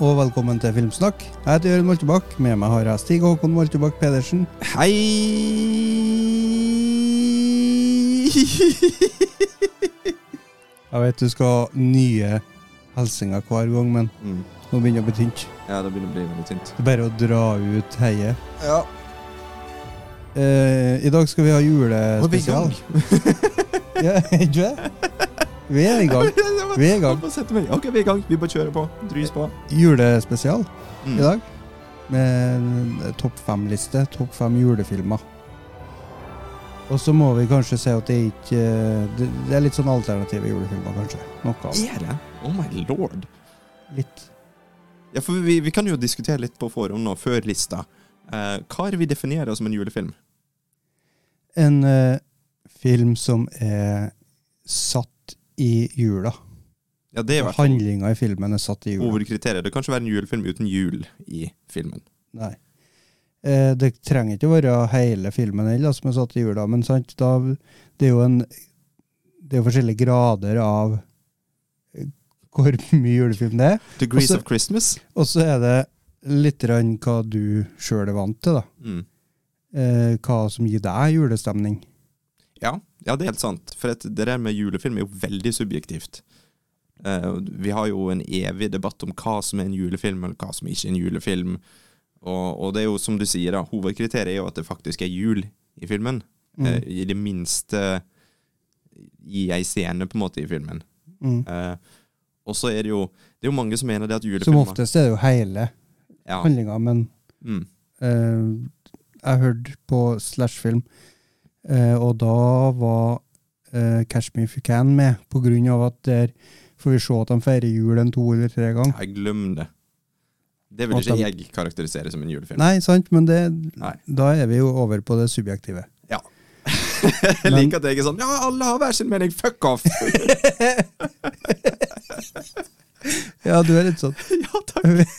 og velkommen til Filmsnakk. Jeg heter Jørund Moltebakk. Med meg har jeg Stig Håkon Moltebakk Pedersen. Hei! Jeg vet du skal ha nye hilsener hver gang, men Mm. nå begynner det å bli tynt. Ja, det begynner å bli veldig tynt. Det er bare å dra ut heiet. Ja. Eh, I dag skal vi ha julespesial. Nå i julespesial. gang. Ja, ikke det? Vi er i gang. Vi er i gang. Ok, vi er i gang. Vi bare kjører på. Drys på. Julespesial Mm. i dag. Med topp fem-liste. Topp fem julefilmer. Og så må vi kanskje si at det er ikke Det det er litt sånn alternative julefilmer, kanskje. Noe av. Er det? Oh my lord. Litt. Ja, for vi, vi kan jo diskutere litt på forhånd nå, før lista. Eh, hva er det vi definerer som en julefilm? En eh, film som er satt i jula. Ja, det er Handlinga i filmen er satt i jula. hovedkriteriet. Det kan ikke være en julefilm uten jul i filmen. Nei. Eh, det trenger ikke å være hele filmen heller som er satt i jula, men sant, da, det er jo en Det er jo forskjellige grader av eh, hvor mye julefilm det er. Degrees Også- of Christmas. Og så er det litt grann hva du sjøl er vant til, da. Mm. Eh, hva som gir deg julestemning. Ja, ja, det er helt sant. For det der med julefilm er jo veldig subjektivt. Uh, vi har jo en evig debatt om hva som er en julefilm, eller hva som ikke er en julefilm. Og, og det er jo som du sier, da, hovedkriteriet er jo at det faktisk er jul i filmen. Mm. Uh, I det minste i ei scene, på en måte, i filmen. Mm. Uh, og så er det jo Det er jo mange som mener det at Som oftest er det jo hele ja, handlinga, men mm, jeg hørte på Slashfilm, eh, og da var eh, Catch Me If You Can med, på grunn av at der får vi se at de feirer jul en to eller tre ganger. Jeg glemmer det. Det vil ikke jeg karakterisere som en julefilm. Nei, sant, men det, Nei. da er vi jo over på det subjektive. jeg liker at jeg er sånn Ja, alle har hver sin mening. Fuck off! Ja, du er litt sånn. ja, takk.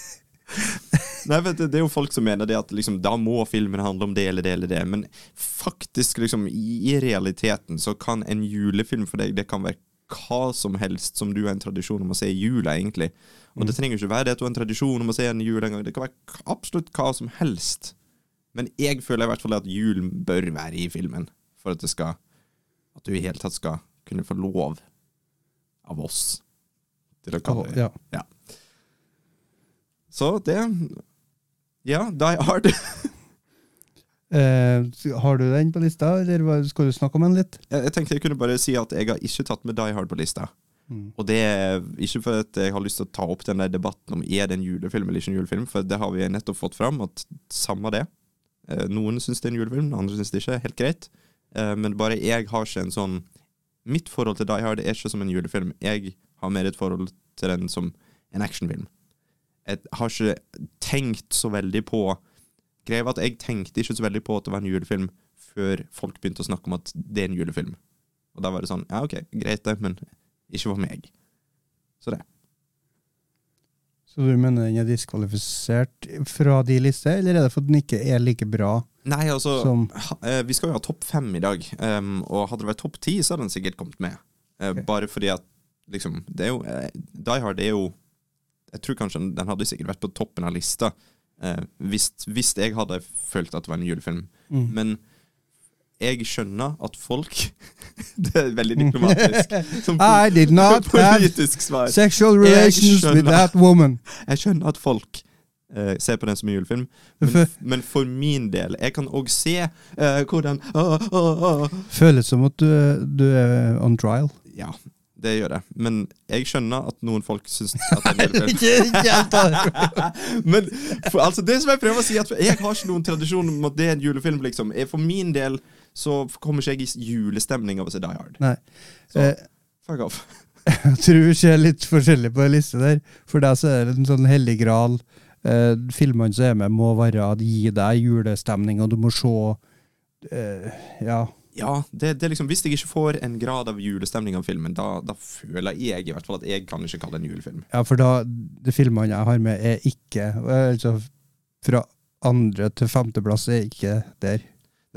Nei, vet du, Det er jo folk som mener det at liksom, da må filmen handle om det eller det eller det. Men faktisk, liksom, i, i realiteten så kan en julefilm for deg Det kan være hva som helst som du har en tradisjon om å se i jula, egentlig. Og det trenger ikke være det at du har en tradisjon om å se en jul en gang. Det kan være absolutt hva som helst. Men jeg føler i hvert fall at julen bør være i filmen. For at det skal At du i hele tatt skal kunne få lov av oss til å kalle det Ja. Så det Ja, Die Hard. Eh, har du den på lista, eller skal du snakke om den litt? Jeg, jeg tenkte jeg kunne bare si at jeg har ikke tatt med Die Hard på lista. Mm. Og det er ikke for at jeg har lyst til å ta opp den der debatten om er det en julefilm eller ikke en julefilm, for det har vi nettopp fått fram, at samme det. Eh, Noen syns det er en julefilm, andre syns det ikke. Helt greit. Eh, Men bare jeg har ikke en sånn Mitt forhold til Die Hard er ikke som en julefilm. Jeg har mer et forhold til den som en actionfilm. Jeg har ikke tenkt så veldig på Greia var at jeg tenkte ikke så veldig på at det var en julefilm før folk begynte å snakke om at det er en julefilm. Og da var det sånn Ja, OK, greit det, men ikke for meg. Så det. Så du mener den er diskvalifisert fra de lister, eller er det fordi den ikke er like bra Nei, altså som eh, Vi skal jo ha topp fem i dag, um, og hadde det vært topp ti, så hadde den sikkert kommet med. Eh, Ok. Bare fordi at liksom Det er jo eh, Die Hard er jo Jeg tror kanskje den- hadde sikkert vært på toppen av lista eh, hvis, hvis jeg hadde følt at det var en julefilm. mm. Men jeg skjønner at folk Det er veldig diplomatisk. Som I did not politisk svar. sexual Jeg skjønner, with that woman. Jeg skjønner at folk Uh, ser på den som en julefilm, men, men for min del Jeg kan òg se uh, hvordan uh. Føles som at du, du er on trial. Ja, det gjør det. Men jeg skjønner at noen folk syns at det er julefilm. Men for, altså, det som jeg prøver å si, at jeg har ikke noen tradisjon om at det er en julefilm. liksom. For min del så kommer ikke jeg i julestemning av å se Die Hard. Nei. Så Eh, fuck off. jeg tror vi ser litt forskjellig på den liste der. For deg så er det en sånn hellig gral. Eh, filmene som er med, må være at gi deg julestemning, og du må se eh, Ja. Ja, det, det liksom, Hvis jeg ikke får en grad av julestemning av filmen, da, da føler jeg i hvert fall at jeg kan ikke kalle det en julefilm. Ja, for da, de filmene jeg har med, er ikke Altså, fra andre til femteplass er ikke der.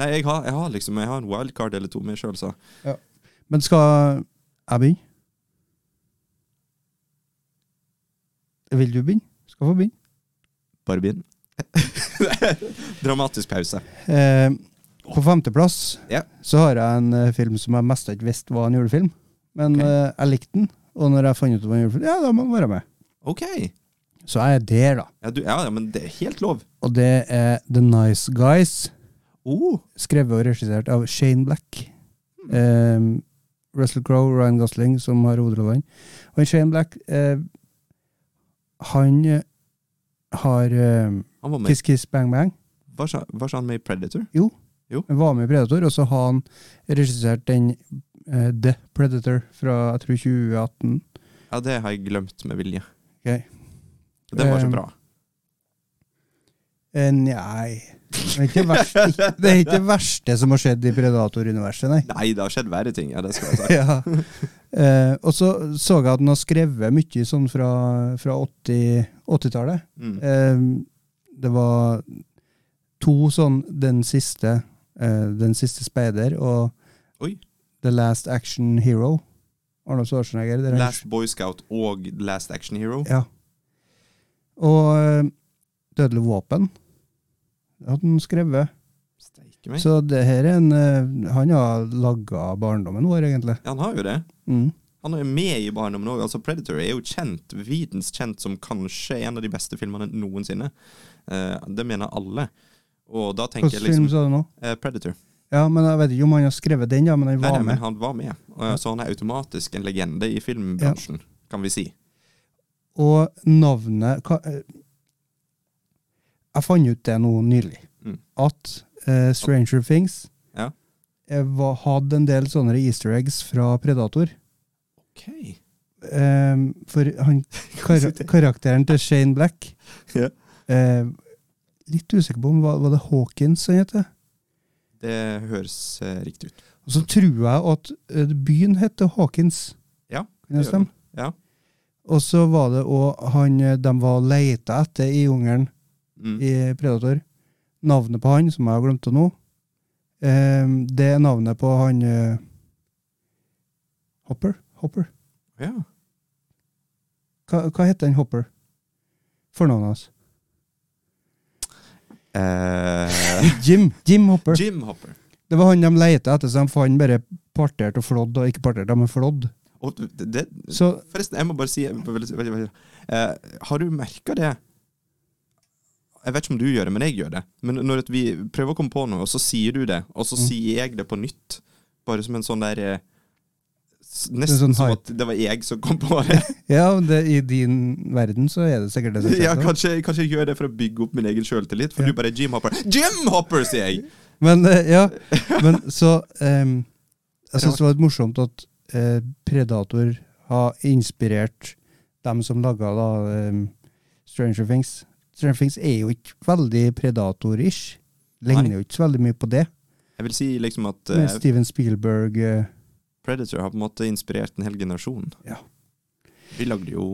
Nei, jeg har, jeg har liksom Jeg har en wildcard eller to med sjøl, så Ja. Men skal jeg begynne? Vil du begynne? Skal få begynne. Bare begynn. Dramatisk pause. Eh, på femteplass Ja. så har jeg en eh, film som jeg mest ikke visste var en julefilm. Men okay. eh, jeg likte den, og når jeg fant ut det var en julefilm, ja, da må den være med. OK. Så jeg er der, da. Ja, du, ja, men det er helt lov. Og det er The Nice Guys, Oh, skrevet og regissert av Shane Black. Eh, Russell Crowe, Ryan Gosling, som har hovedrollene. Og Shane Black, eh, han eh, har eh, han. Kiss Kiss Bang Bang. Var var han med i Predator? Han var med i Predator, og så har han regissert den uh, The Predator fra jeg tror 2018. Ja, det har jeg glemt med vilje. Okay. Den var så bra. Eh, nei det er, verste, det er ikke det verste som har skjedd i Predator-universet, nei. Nei, det har skjedd verre ting. Ja, det skal jeg si. ja. eh, og så så jeg at han har skrevet mye sånn fra, fra 80 80-tallet. Mm. eh, det var to sånn Den siste eh, Den siste speider og Oi. The Last Action Hero. Arnold Schwarzenegger. Last Boy Scout og Last Action Hero. Ja. Og uh, Dødelig våpen hadde han skrevet. Så det her er en uh, Han har laga barndommen vår, egentlig. Ja, han har jo det. Mm. Han er med i Barndommen òg. Altså, Predator er jo kjent, videnskjent som kanskje en av de beste filmene noensinne. Uh, det mener alle. Og da tenker Hvilken jeg film liksom sa du nå? eh, Predator. Ja, men Jeg vet ikke om han har skrevet den, ja, men han var nei, men med. han var med. Og, så han er automatisk en legende i filmbransjen, kan vi si. Og navnet hva, eh, Jeg fant ut det nå nylig. Mm. At eh, Stranger Things Ja. var, hadde en del sånne easter eggs fra Predator. Ok. Eh, for han, kar karakteren til Shane Black Ja. eh, Litt usikker på om var, det Hawkins han heter. Det høres eh, riktig ut. Og så tror jeg at eh, byen heter Hawkins. Ja, det gjør den. Ja. Og så var det òg han eh, de var leita etter i jungelen Mm. i Predator. Navnet på han, som jeg har glemt nå, det er navnet på han Hopper? Hopper? ja. Hva, hva heter han Hopper? Fornavnet hans? Eh, Jim. Jim Hopper. Jim Hopper. Det var han de leita etter, så de fant bare partert og flådd, og ikke partert, men flådd. Og det, det, Så forresten, jeg må bare si eh, Har du merka det? Jeg vet ikke om du gjør det, men jeg gjør det. Men når vi prøver å komme på noe, og så sier du det, og så Mm. sier jeg det på nytt, bare som en sånn der eh, Nesten sånn som at det var jeg som kom på det. ja, det, i din verden så er det sikkert det. som ja, kanskje, kanskje jeg gjør det for å bygge opp min egen sjøltillit, for Ja. du bare er Jim Hopper. Sier jeg! Men eh, ja, men så um, Jeg syns det var litt morsomt at uh, Predator har inspirert dem som laga da um, Stranger Things. Stranger Things er jo ikke veldig Predator-ish. Ligner jo ikke så veldig mye på det. Jeg vil si liksom at eh, Steven Spielberg eh, Predator har på en måte inspirert en hel generasjon. Ja. Vi lagde jo,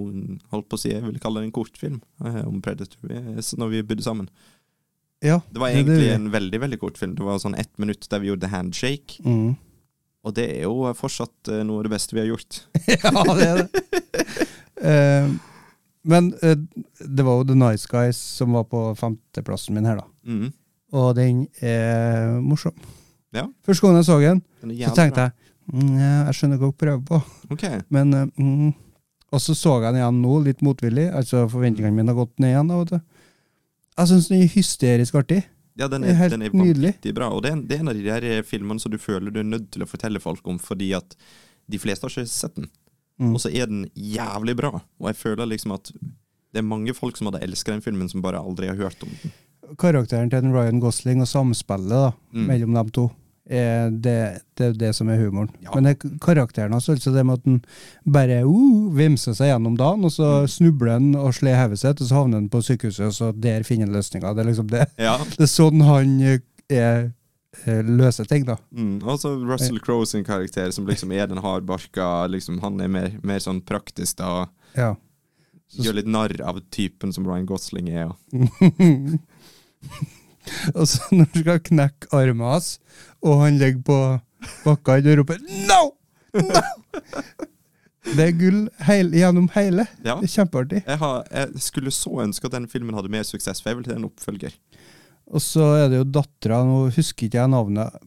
holdt på å si, jeg vil kalle det en kortfilm eh, om Predator eh, når vi bodde sammen. Ja. Det var det- det- egentlig en veldig veldig kort film. Det var sånn ett minutt der vi gjorde handshake. mm. Og det er jo fortsatt eh, noe av det beste vi har gjort. Ja, det er det. Eh, men eh, det var jo The Nice Guys som var på femteplassen min her, da. Mm. Og den er morsom. Ja. Første gang jeg så den, Den så tenkte jeg jeg skjønner hva hun prøver på. Okay. Men eh, mm. Og så så jeg den igjen nå, litt motvillig. Altså Forventningene mine har gått ned igjen. da. Jeg syns den er hysterisk artig. Ja, den er er, helt den er vanvittig bra. Og det er, det er en av de der eh, filmene som du føler du er nødt til å fortelle folk om, fordi at de fleste har ikke sett den. Mm. Og så er den jævlig bra. Og jeg føler liksom at det er mange folk som hadde elsket den filmen, som bare aldri har hørt om den. Karakteren til Ryan Gosling og samspillet da, Mm. mellom dem to, er det, det er det som er humoren. Ja. Men det, er karakteren hans, altså det med at han bare uh, vimser seg gjennom dagen, og så Mm. snubler han og slår hodet sitt, og så havner han på sykehuset, og så der finner han løsninga. Det er liksom det. Ja. Det er sånn han eh, er, løse løser ting, da. Mm. Og så Russell Crowe sin karakter, som liksom er den hardbarka liksom, Han er mer, mer sånn praktisk, da. Ja. Så- Gjør litt narr av typen som Ryan Gosling er. og så når du skal knekke armen hans, og han ligger på bakka og roper 'no!' no! Det er gull heil, gjennom hele. Ja. Det er kjempeartig. Jeg, har, jeg skulle så ønske at den filmen hadde mer suksess, for jeg vil til en oppfølger. Og så er det jo dattera, nå husker ikke jeg navnet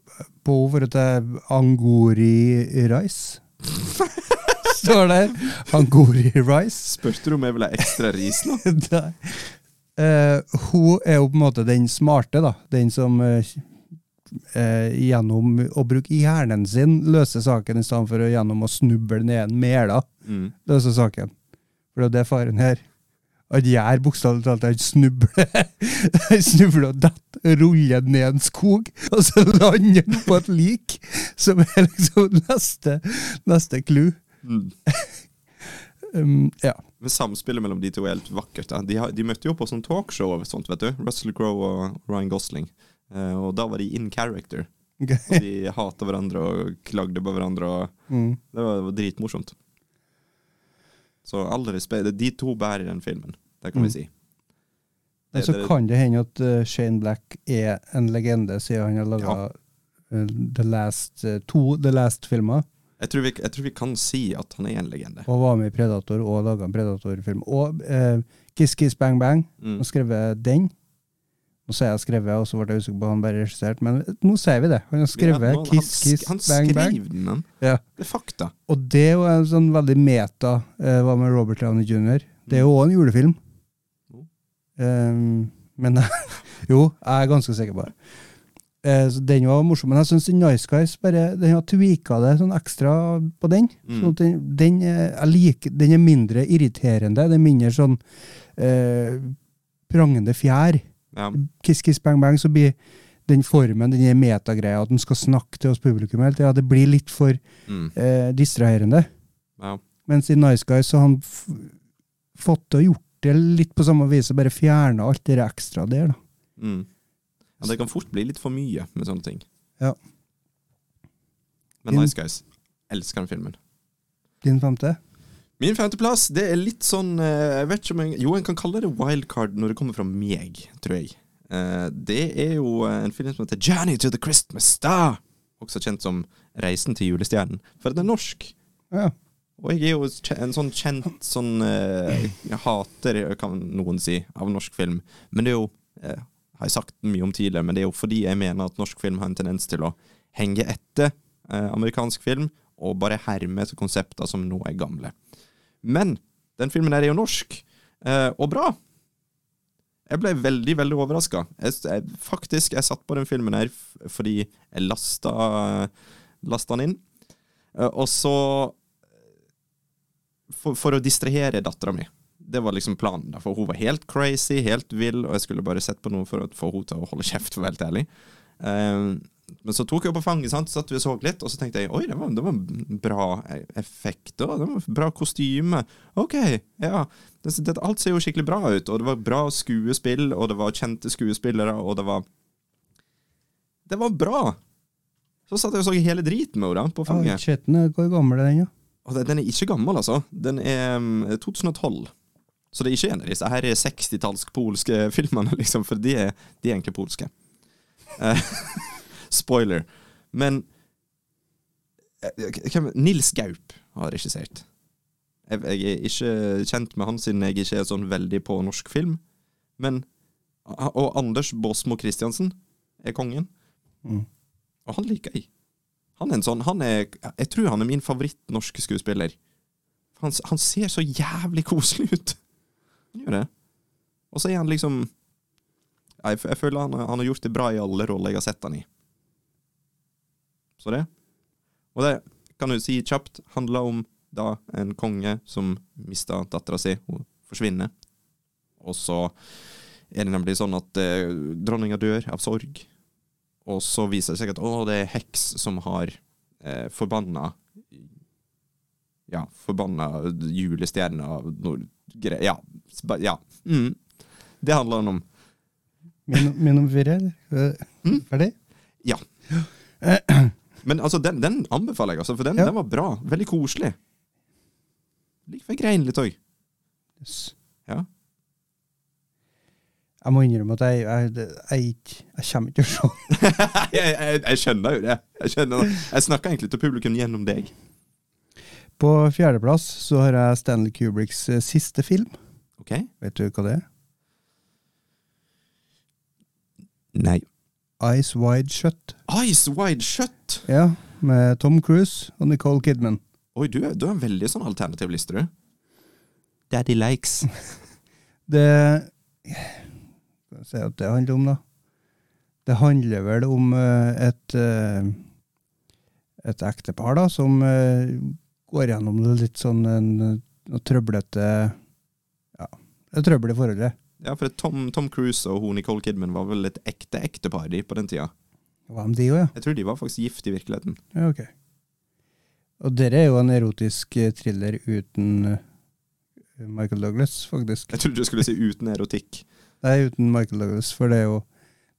på henne, for at det er Angori Rice. Står der. Angori Rice. Du om jeg ville ha ekstra ris nå? Eh, hun er jo på en måte den smarte, da. Den som eh, eh, gjennom å bruke hjernen sin løse saken, i stedet for å, gjennom å snuble ned en mæla Mm. løse saken. For det er det faren her. Han gjør bokstavelig talt han snubler. Han snubler og detter, ruller ned en skog, og så lander han på et lik, som er liksom neste, neste clou. Mm. Um, ja. Men Samspillet mellom de to er helt vakkert. De, har, de møtte jo på sånn talkshow sånt, vet du. Russell Crowe og Ryan Gosling. Eh, og da var de in character. Okay. Og de hata hverandre og klagde på hverandre. Mm. det var, det var dritmorsomt. Så all respekt. De to bærer den filmen, det kan Mm. vi si. Men så kan det hende at uh, Shane Black er en legende, siden han har laga The Last uh, to The Last-filmer. Jeg tror, vi, jeg tror vi kan si at han er en legende. Og var med i Predator og laga en Predator-film. Og uh, Kiss Kiss Bang Bang. Mm. og skrevet den. Nå er jeg skrevet, og så ble jeg usikker på han bare regissert, men nå sier vi det. Han har skrevet Ja, nå- Kiss han, Kiss han Bang Bang. den, han. Ja. Det er fakta. Og det er jo en sånn veldig meta, eh, hva med Robert Downey jr. Det er jo òg en julefilm. Um, men jo, jeg er ganske sikker på det. Eh, så den var morsom, men jeg syns Nice Guys bare, den har tweaka det sånn ekstra på den. Mm. Sånn den, den, er, jeg liker, den er mindre irriterende. Det er mindre sånn eh, prangende fjær. Ja. Kiss Kiss Bang Bang, så blir den formen, den metagreia, at den skal snakke til oss publikum hele tida, det blir litt for Mm. eh, distraherende. ja. Mens i Nice Guys så har han fått til å gjort det litt på samme vis, og bare fjerna alt det ekstra der, da. Mm. ja. Det kan fort bli litt for mye med sånne ting. Ja. Men Nice Guys. Elsker den filmen. Din femte? Min femteplass det er litt sånn eh, Jeg vet ikke om jeg, Jo, en kan kalle det wildcard når det kommer fra meg, tror jeg. Eh, Det er jo eh, en film som heter 'Journey to the Christmas Star'. Også kjent som 'Reisen til julestjernen'. For den er norsk. Ja. Og jeg er jo en sånn kjent sånn Jeg hater, kan noen si, av norsk film. Men det er jo Har jeg sagt mye om tidligere, men det er jo fordi jeg mener at norsk film har en tendens til å henge etter amerikansk film, og bare herme konsepter som nå er gamle. Men den filmen her er jo norsk, eh, og bra. Jeg ble veldig, veldig overraska. Faktisk, jeg satt på den filmen her fordi jeg lasta, lasta den inn. Eh, og så for, for å distrahere dattera mi. Det var liksom planen. For hun var helt crazy, helt vill, og jeg skulle bare sett på noe for å få henne til å holde kjeft, for å være helt ærlig. Eh, men så tok jeg på fanget, sant? satt vi og så litt, og så tenkte jeg oi, det var, det var bra effekter, det var bra kostyme. Ok, ja. Det, det, alt ser jo skikkelig bra ut, og det var bra skuespill, og det var kjente skuespillere, og det var Det var bra! Så satt jeg og så hele driten med henne på fanget. Ja, fanget. Hvor gammel er den, ja? Og den- er ikke gammel, altså. Den er mm, 2012. Så det er ikke en av disse her er 60-tallsk-polske filmene, liksom, for de er, de er egentlig polske. Eh, spoiler. Men eh, hvem- Nils Gaup har regissert. Jeg, jeg er ikke kjent med han siden jeg ikke er sånn veldig på norsk film. Men Og Anders Båsmo Christiansen er kongen. Mm. Og han liker jeg. Han er en sånn han er, Jeg tror han er min favoritt-norske skuespiller. Han, han ser så jævlig koselig ut. Han gjør det. Og så er han liksom Jeg, jeg føler han, han har gjort det bra i alle roller jeg har sett han i. Så det. Og det kan du si kjapt handler om da en konge som mista dattera si. Hun forsvinner. Og så er det nemlig sånn at eh, dronninga dør av sorg. Og så viser det seg at å, det er heks som har eh, forbanna Ja, forbanna julestjerna Ja. ja. Mm. Det handler han om. Min, min om fire, eller? Men altså, den, den anbefaler jeg, altså, for den, Ja. den var bra. Veldig koselig. Like før jeg grein litt òg. Yes. Ja. Jeg må innrømme at jeg, jeg, jeg, ikke- jeg kommer ikke til å se jeg, jeg, jeg skjønner jo det. Jeg, skjønner det. jeg snakker egentlig til publikum gjennom deg. På fjerdeplass så har jeg Stanley Kubricks eh, siste film. Ok? Vet du hva det er? Nei. Eyes Wide Shut. Ice Wide Shut! Ja, med Tom Cruise og Nicole Kidman. Oi, du, du har en veldig sånn alternativ liste, du. Daddy likes. Det skal vi se hva det handler om, da? Det handler vel om eh, et eh, et ektepar da, som eh, går gjennom det litt sånn en, en trøblete Ja, det trøbbel i forholdet. Ja, for Tom, Tom Cruise og hun Nicole Kidman var vel et ekte ektepar på den tida. Med de òg, ja? Jeg tror de var faktisk gift i virkeligheten. ja? Ok. Og dere er jo en erotisk eh, thriller uten eh, Michael Douglas, faktisk. Jeg trodde du skulle si uten erotikk. Nei, uten Michael Douglas, for det er jo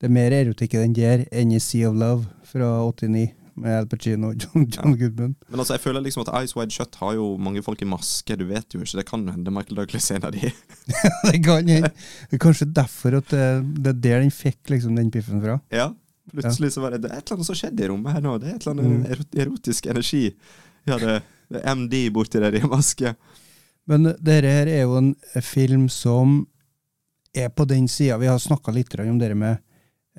det er mer erotikk i den der enn i Sea of Love fra 89 med Al Pacino og John, John Goodman. Men altså, jeg føler liksom at Ice Wide Shut har jo mange folk i maske. Du vet jo ikke, det kan hende Michael Douglas er en av de. det kan hende. Det er Kanskje derfor at det, det er der den fikk liksom den piffen fra. Ja, plutselig så var det, det er et eller annet som skjedde i rommet her nå. Det er et eller annet Mm. erotisk energi. Ja, det, det er MD borti der i maske. Men dette her er jo en film som er på den sida Vi har snakka litt om det med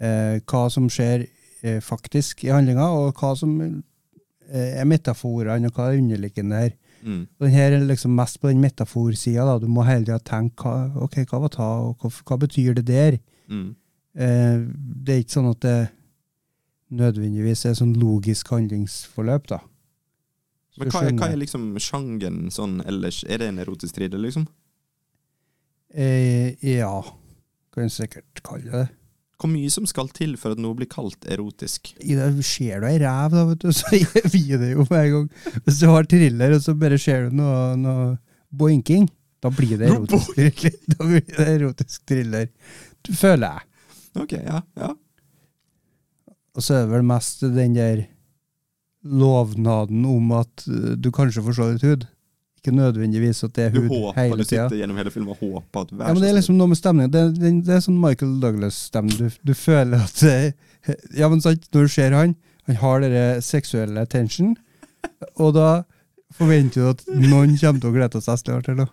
eh, hva som skjer eh, faktisk i handlinga, og hva som eh, er metaforene, og hva er underliggende her. Mm. Den her er liksom mest på den metaforsida. Du må hele tida tenke hva, ok, hva var ta, og hva, hva betyr det der? Mm. Eh, det er ikke sånn at det nødvendigvis er sånn logisk handlingsforløp, da. Men hva, hva er liksom sjangeren sånn ellers? Er det en erotisk thriller, liksom? Eh, ja, kan jeg sikkert kalle det. Hvor mye som skal til for at noe blir kalt erotisk? I det ser du ei ræv, da, vet du, så gir det jo hver gang. Hvis du har thriller, og så bare ser du noe, noe boinking, da blir det erotisk. Da blir det erotisk thriller, Du føler jeg. Ok, ja, ja. Og så er det vel mest den der lovnaden om at eh, du kanskje får se litt hud. Ikke nødvendigvis at det er Du hud håper hele du sitter gjennom hele filmen og håper at hver Ja, men det er liksom noe med stemningen. Det, det, det er sånn Michael Douglas-stemning. Du, du føler at Ja, men sant, når du ser han, han har den seksuelle tension, og da forventer du at noen kommer til å glede seg snart til det.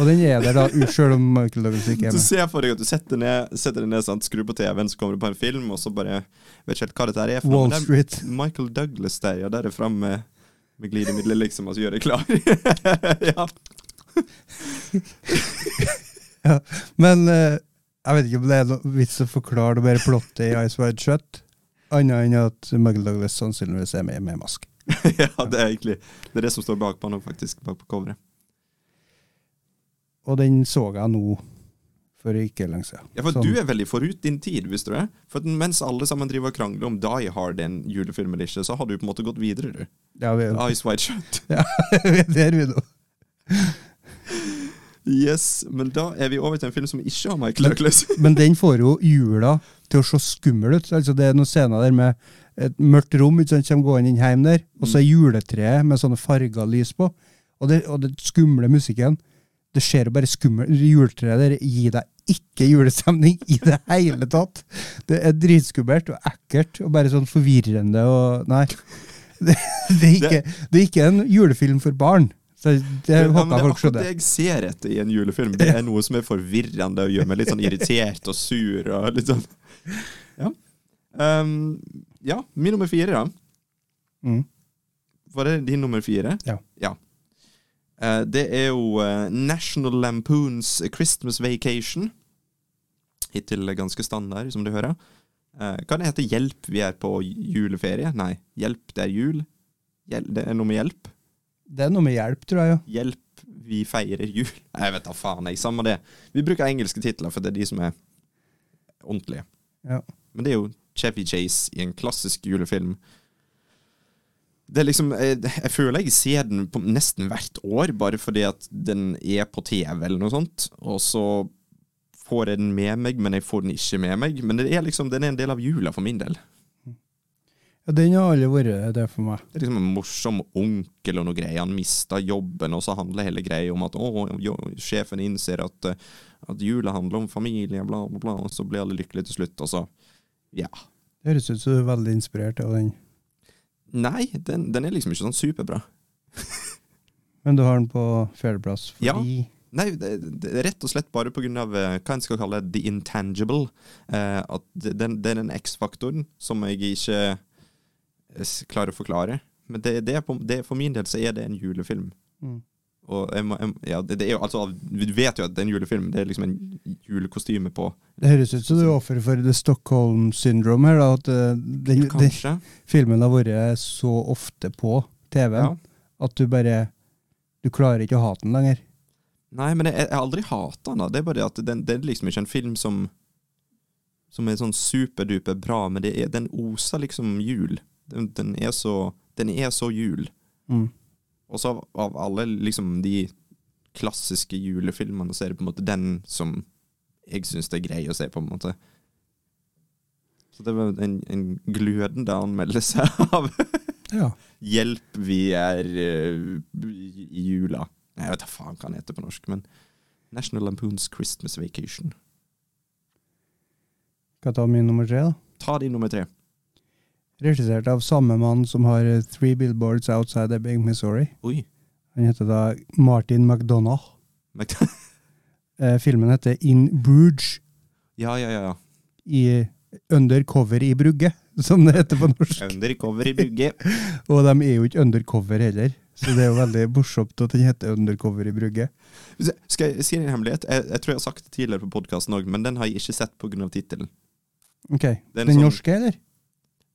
Og den er der da, sjøl om Michael Douglas ikke er Du med. ser for deg at du setter, ned, setter ned, sant, skrur på TV-en, så kommer du på en film, og så bare Vet ikke helt hva dette er for noe. Wall Street. Michael Douglas der, ja. Der er fram med, med glidemidler, liksom, og så gjør deg klar. ja. Men eh, jeg vet ikke om det er noe vits å forklare det bare plottet i Ice Wide Shut, annet enn at Michael Douglas sannsynligvis er med med maske. ja, det er egentlig Det er det som står bakpå nå, faktisk. Bak på coveret. Og den så jeg nå for ikke lenge siden. Ja, for Sånn. du er veldig forut din tid, visste du det? For mens alle sammen driver og krangler om Die Hard er en julefilm eller ikke, så har du på en måte gått videre, du. Ja, vi, Ice Wide Shut. det er vi nå. Yes, men da er vi over til en film som ikke har Michael Douglas. Men den får jo jula til å se skummel ut. Altså Det er noen scener der med et mørkt rom, ikke sant, som går inn hjem der, og så er juletreet med sånne farga lys på. Og det, og det skumle musikken. Det ser jo bare skummelt Juletreet gir deg ikke julestemning i det hele tatt. Det er dritskummelt og ekkelt og bare sånn forvirrende og Nei. Det, det, er, ikke, det er ikke en julefilm for barn. Så det Ja, håper jeg folk skjønner. det jeg ser etter i en julefilm. Det er noe som er forvirrende og gjør meg litt sånn irritert og sur. og litt sånn. Ja. Um, ja, min nummer fire, da. Mm. Var det din nummer fire? Ja. Eh, det er jo eh, National Lampoons Christmas Vacation. Hittil ganske standard, som du hører. Eh, hva det heter Hjelp, vi er på juleferie? Nei, Hjelp, det er jul. Det er noe med hjelp. Det er noe med hjelp, tror jeg. Ja. Hjelp, vi feirer jul. Nei, jeg vet da faen, jeg. Samme det. Vi bruker engelske titler, for det er de som er ordentlige. Ja. Men det er jo Chevy Chase i en klassisk julefilm. Det er liksom, jeg, jeg føler jeg ser den på nesten hvert år, bare fordi at den er på TV eller noe sånt. Og så får jeg den med meg, men jeg får den ikke med meg. Men det er liksom, den er en del av jula for min del. Ja, Den har aldri vært det for meg. Det er liksom en morsom onkel og noe greier. Han mista jobben, og så handler hele greia om at å, jo, sjefen innser at, eh, at jula handler om familie, bla, bla, bla, og så blir alle lykkelige til slutt, og så Ja. Det høres ut som du er veldig inspirert av den. Nei, den, den er liksom ikke sånn superbra. Men du har den på fjerdeplass Ja. Nei, det, det er rett og slett bare av eh, hva en skal kalle the intangible. Eh, at det, den, det er den X-faktoren som jeg ikke eh, klarer å forklare. Men det, det er på, det, for min del så er det en julefilm. Mm. Jeg må, jeg, ja, det, det jo altså Vi vet jo at det er en julefilm. Det er liksom en julekostyme på. Det høres ut som du er offer for the Stockholm syndrome her, da. At eh, den, den filmen har vært så ofte på TV-en Ja. at du bare Du klarer ikke å hate den lenger. Nei, men jeg, jeg har aldri hata den. Det er bare det at den, det er liksom ikke en film som Som er sånn superduper bra, men det er, den oser liksom jul. Den, den, er så, den er så jul. Mm. Og så av, alle liksom de klassiske julefilmene, så er det på en måte den som jeg syns det er grei å se på, en måte. Så det var en, en glødende anmeldelse av Ja. Hjelp, vi er uh, i i jula. Jeg vet da faen hva han heter på norsk, men National Lampoons Christmas Vacation. Skal jeg ta min nummer tre, da? Ta din nummer tre. Regissert av samme mann som har eh, Three Billboards Outside Ebbing, Missouri. Oi. Han heter da Martin McDonagh. Mc Eh, filmen heter In Bruges. Ja, ja, ja. I Undercover i Brugge, som det heter på norsk. Undercover i brugge. Og de er jo ikke undercover heller. Så det er jo veldig morsomt at den heter Undercover i Brugge. Skal jeg si en hemmelighet? Jeg, jeg tror jeg har sagt det tidligere på podkasten òg, men den har jeg ikke sett pga. tittelen. Okay. Den, en Den sånn- norske, eller?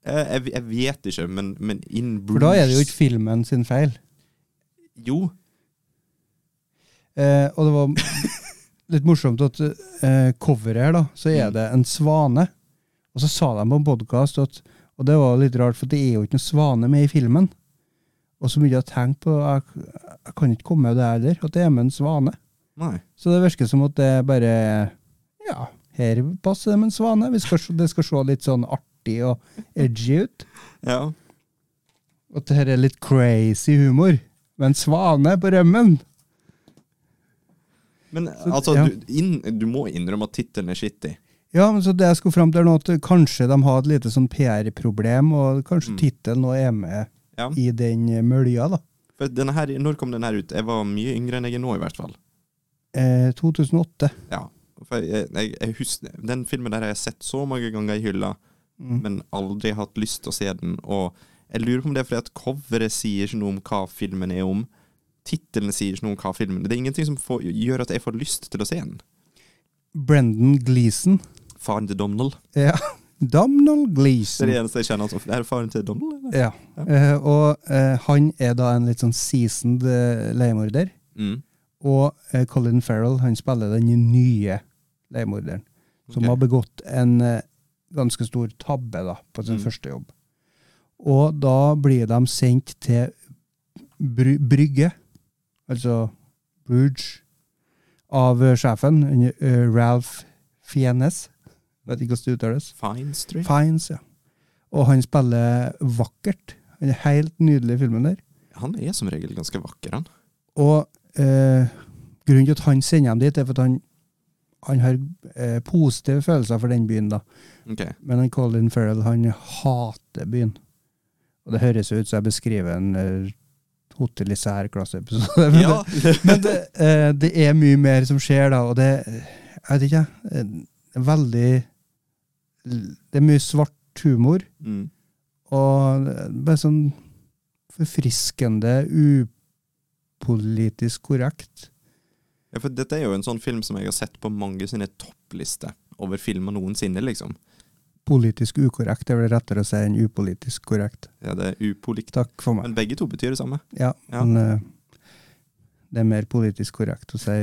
Jeg, jeg, jeg vet ikke, men, men In Bruges For da er det jo ikke filmen sin feil. Jo. Eh, og det var litt morsomt at eh, coveret her, da, så er Mm. det en svane. Og så sa de på en podkast at Og det var litt rart, for det er jo ikke noen svane med i filmen. Og så begynte jeg å tenke på Jeg, jeg kan ikke komme med det heller, at det er med en svane. Nei. Så det virker som at det bare Ja, her passer det med en svane. Skal, det skal se litt sånn artig og edgy ut. Ja. At det her er litt crazy humor. Med en svane på rømmen. Men Så- altså, ja. du, inn, du må innrømme at tittelen er skittig. Ja, men så det jeg skulle fram til nå at kanskje de har et lite sånn PR-problem, og kanskje Mm. tittelen nå er med Ja. i den mølja, da. Her, når kom den her ut? Jeg var mye yngre enn jeg er nå, i hvert fall. Eh, 2008. Ja. Jeg, jeg, jeg husker, Den filmen der har jeg sett så mange ganger i hylla, Mm. men aldri hatt lyst til å se den. Og jeg lurer på om det er fordi at coveret sier ikke noe om hva filmen er om. Tittelen sier ikke noe om hva filmen er. Det er ingenting som får, gjør at jeg får lyst til å se den. Brendan Gleeson. Faren til Domnall. Ja. Gleeson Det er det eneste jeg kjenner han som. Er det faren til Domnall? Ja. Ja. Uh, og uh, han er da en litt sånn seasoned uh, leiemorder. Mm. Og Colin Farrell han spiller den nye leiemorderen, som okay. har begått en ganske stor tabbe da, på sin Mm. første jobb. Og da blir de sendt til bry Brygge, altså Bruges, av eh, sjefen, eh, Ralph Fiennes. Vet ikke hvordan det uttales. Fines, tror jeg. Fiennes, ja. Og han spiller vakkert. Han er helt nydelig i filmen der. Han er som regel ganske vakker, han. Og eh, grunnen til at han sender dem dit, er for at han, han har eh, positive følelser for den byen. da. Ok. Men han Colin Farrell han hater byen. Og det høres ut som jeg beskriver en uh, hotell i særklasseepisode. Men, Ja. det, men det, eh, det er mye mer som skjer da, og det Jeg vet ikke, eh, veldig Det er mye svart humor. mm. Og bare sånn forfriskende, upolitisk korrekt. ja, for dette er jo en sånn film som jeg har sett på mange sine topplister over filmer noensinne, liksom. Politisk ukorrekt er vel rettere å si enn upolitisk korrekt. Ja, det er upolikt. Takk for meg. Men begge to betyr det samme. Ja, Ja. men uh, det er mer politisk korrekt å si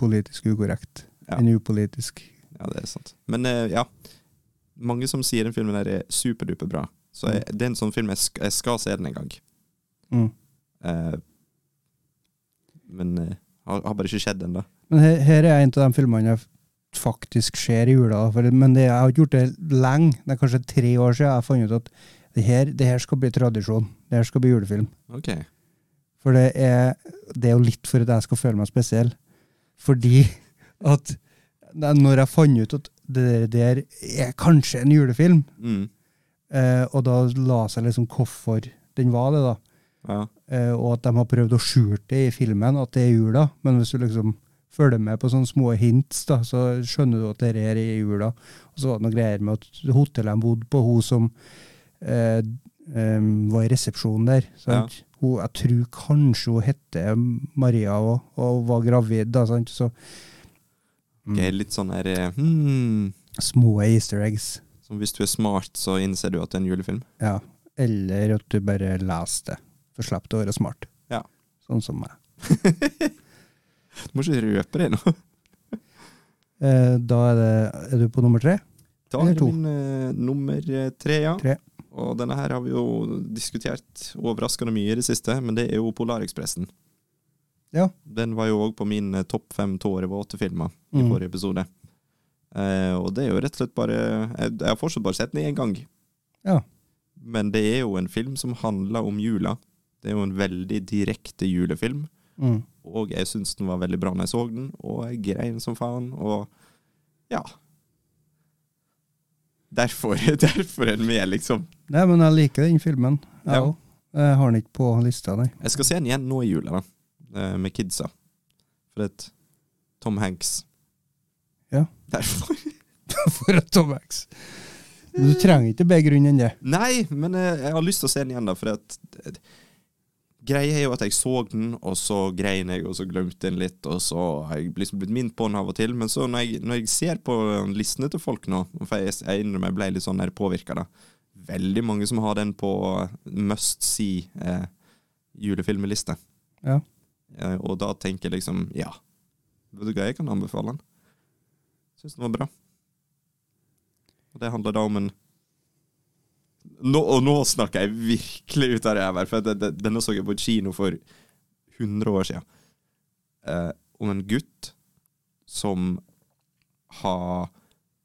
politisk ukorrekt Ja. enn upolitisk. Ja, det er sant. Men uh, ja, mange som sier den filmen der er superduper bra. Så jeg, det er en sånn film jeg, skal, jeg skal se den en gang. Mm. Uh, men har, har bare ikke skjedd ennå. Men her, her er en av de filmene jeg faktisk skjer i jula. Men det, jeg har ikke gjort det lenge. Det er kanskje tre år siden jeg har funnet ut at det her, det her skal bli tradisjon. Det her skal bli julefilm. Okay. For det er, det er jo litt for at jeg skal føle meg spesiell. Fordi at når jeg fant ut at det der er kanskje en julefilm, Mm. eh, og da la seg liksom hvorfor den var det, da, Ja. eh, og at de har prøvd å skjule det i filmen, at det er jula. Men hvis du liksom følger med på sånne små hints, da, så skjønner du at det er i jula. Og så var det noe greier med at hotellet de bodde på, hun som eh, eh, var i resepsjonen der. Sant? Hun, jeg tror kanskje hun hette Maria òg, og var gravid. da, sant? Så mm, okay, litt sånn her eh, hmm, små easter eggs. Som hvis du er smart, så innser du at det er en julefilm. Ja. Eller at du bare leser det, for slipp å være smart. Ja. Sånn som meg. Du må ikke røpe det nå. Eh, da er det Er du på nummer tre? Da er det min eh, nummer eh, tre, ja. Tre. Og denne her har vi jo diskutert overraskende mye i det siste, men det er jo Polarekspressen. Ja. Den var jo òg på min topp fem åtte-filmer i Mm. forrige episode. Eh, og det er jo rett og slett bare Jeg, jeg har fortsatt bare sett den én gang. Ja. Men det er jo en film som handler om jula. Det er jo en veldig direkte julefilm. Mm. Og jeg syns den var veldig bra når jeg så den, og jeg grein som faen, og ja. Derfor, derfor er den med, liksom. Nei, men jeg liker den filmen. Jeg Ja. òg. Jeg har den ikke på lista, nei. Jeg skal se den igjen nå i jula, da, eh, med kidsa. For et Tom Hanks. Ja. Derfor. For at Tom Hanks. Du trenger ikke bedre grunn enn det. Nei, men eh, jeg har lyst til å se den igjen, da, for at eh, Greia er jo at jeg så den, og så grein jeg, og så glemte den litt, og så har jeg liksom blitt minnet på den av og til. Men så når jeg, når jeg ser på listene til folk nå, for jeg, jeg innrømmer jeg ble litt sånn påvirka, da. Veldig mange som har den på must see eh, julefilmeliste. Ja. Eh, og da tenker jeg liksom, ja. Vet du hva, jeg kan anbefale den. Syns den var bra. Og det handler da om en nå, Og nå snakker jeg virkelig ut av ræva, for denne så jeg på kino for 100 år siden. Eh, om en gutt som har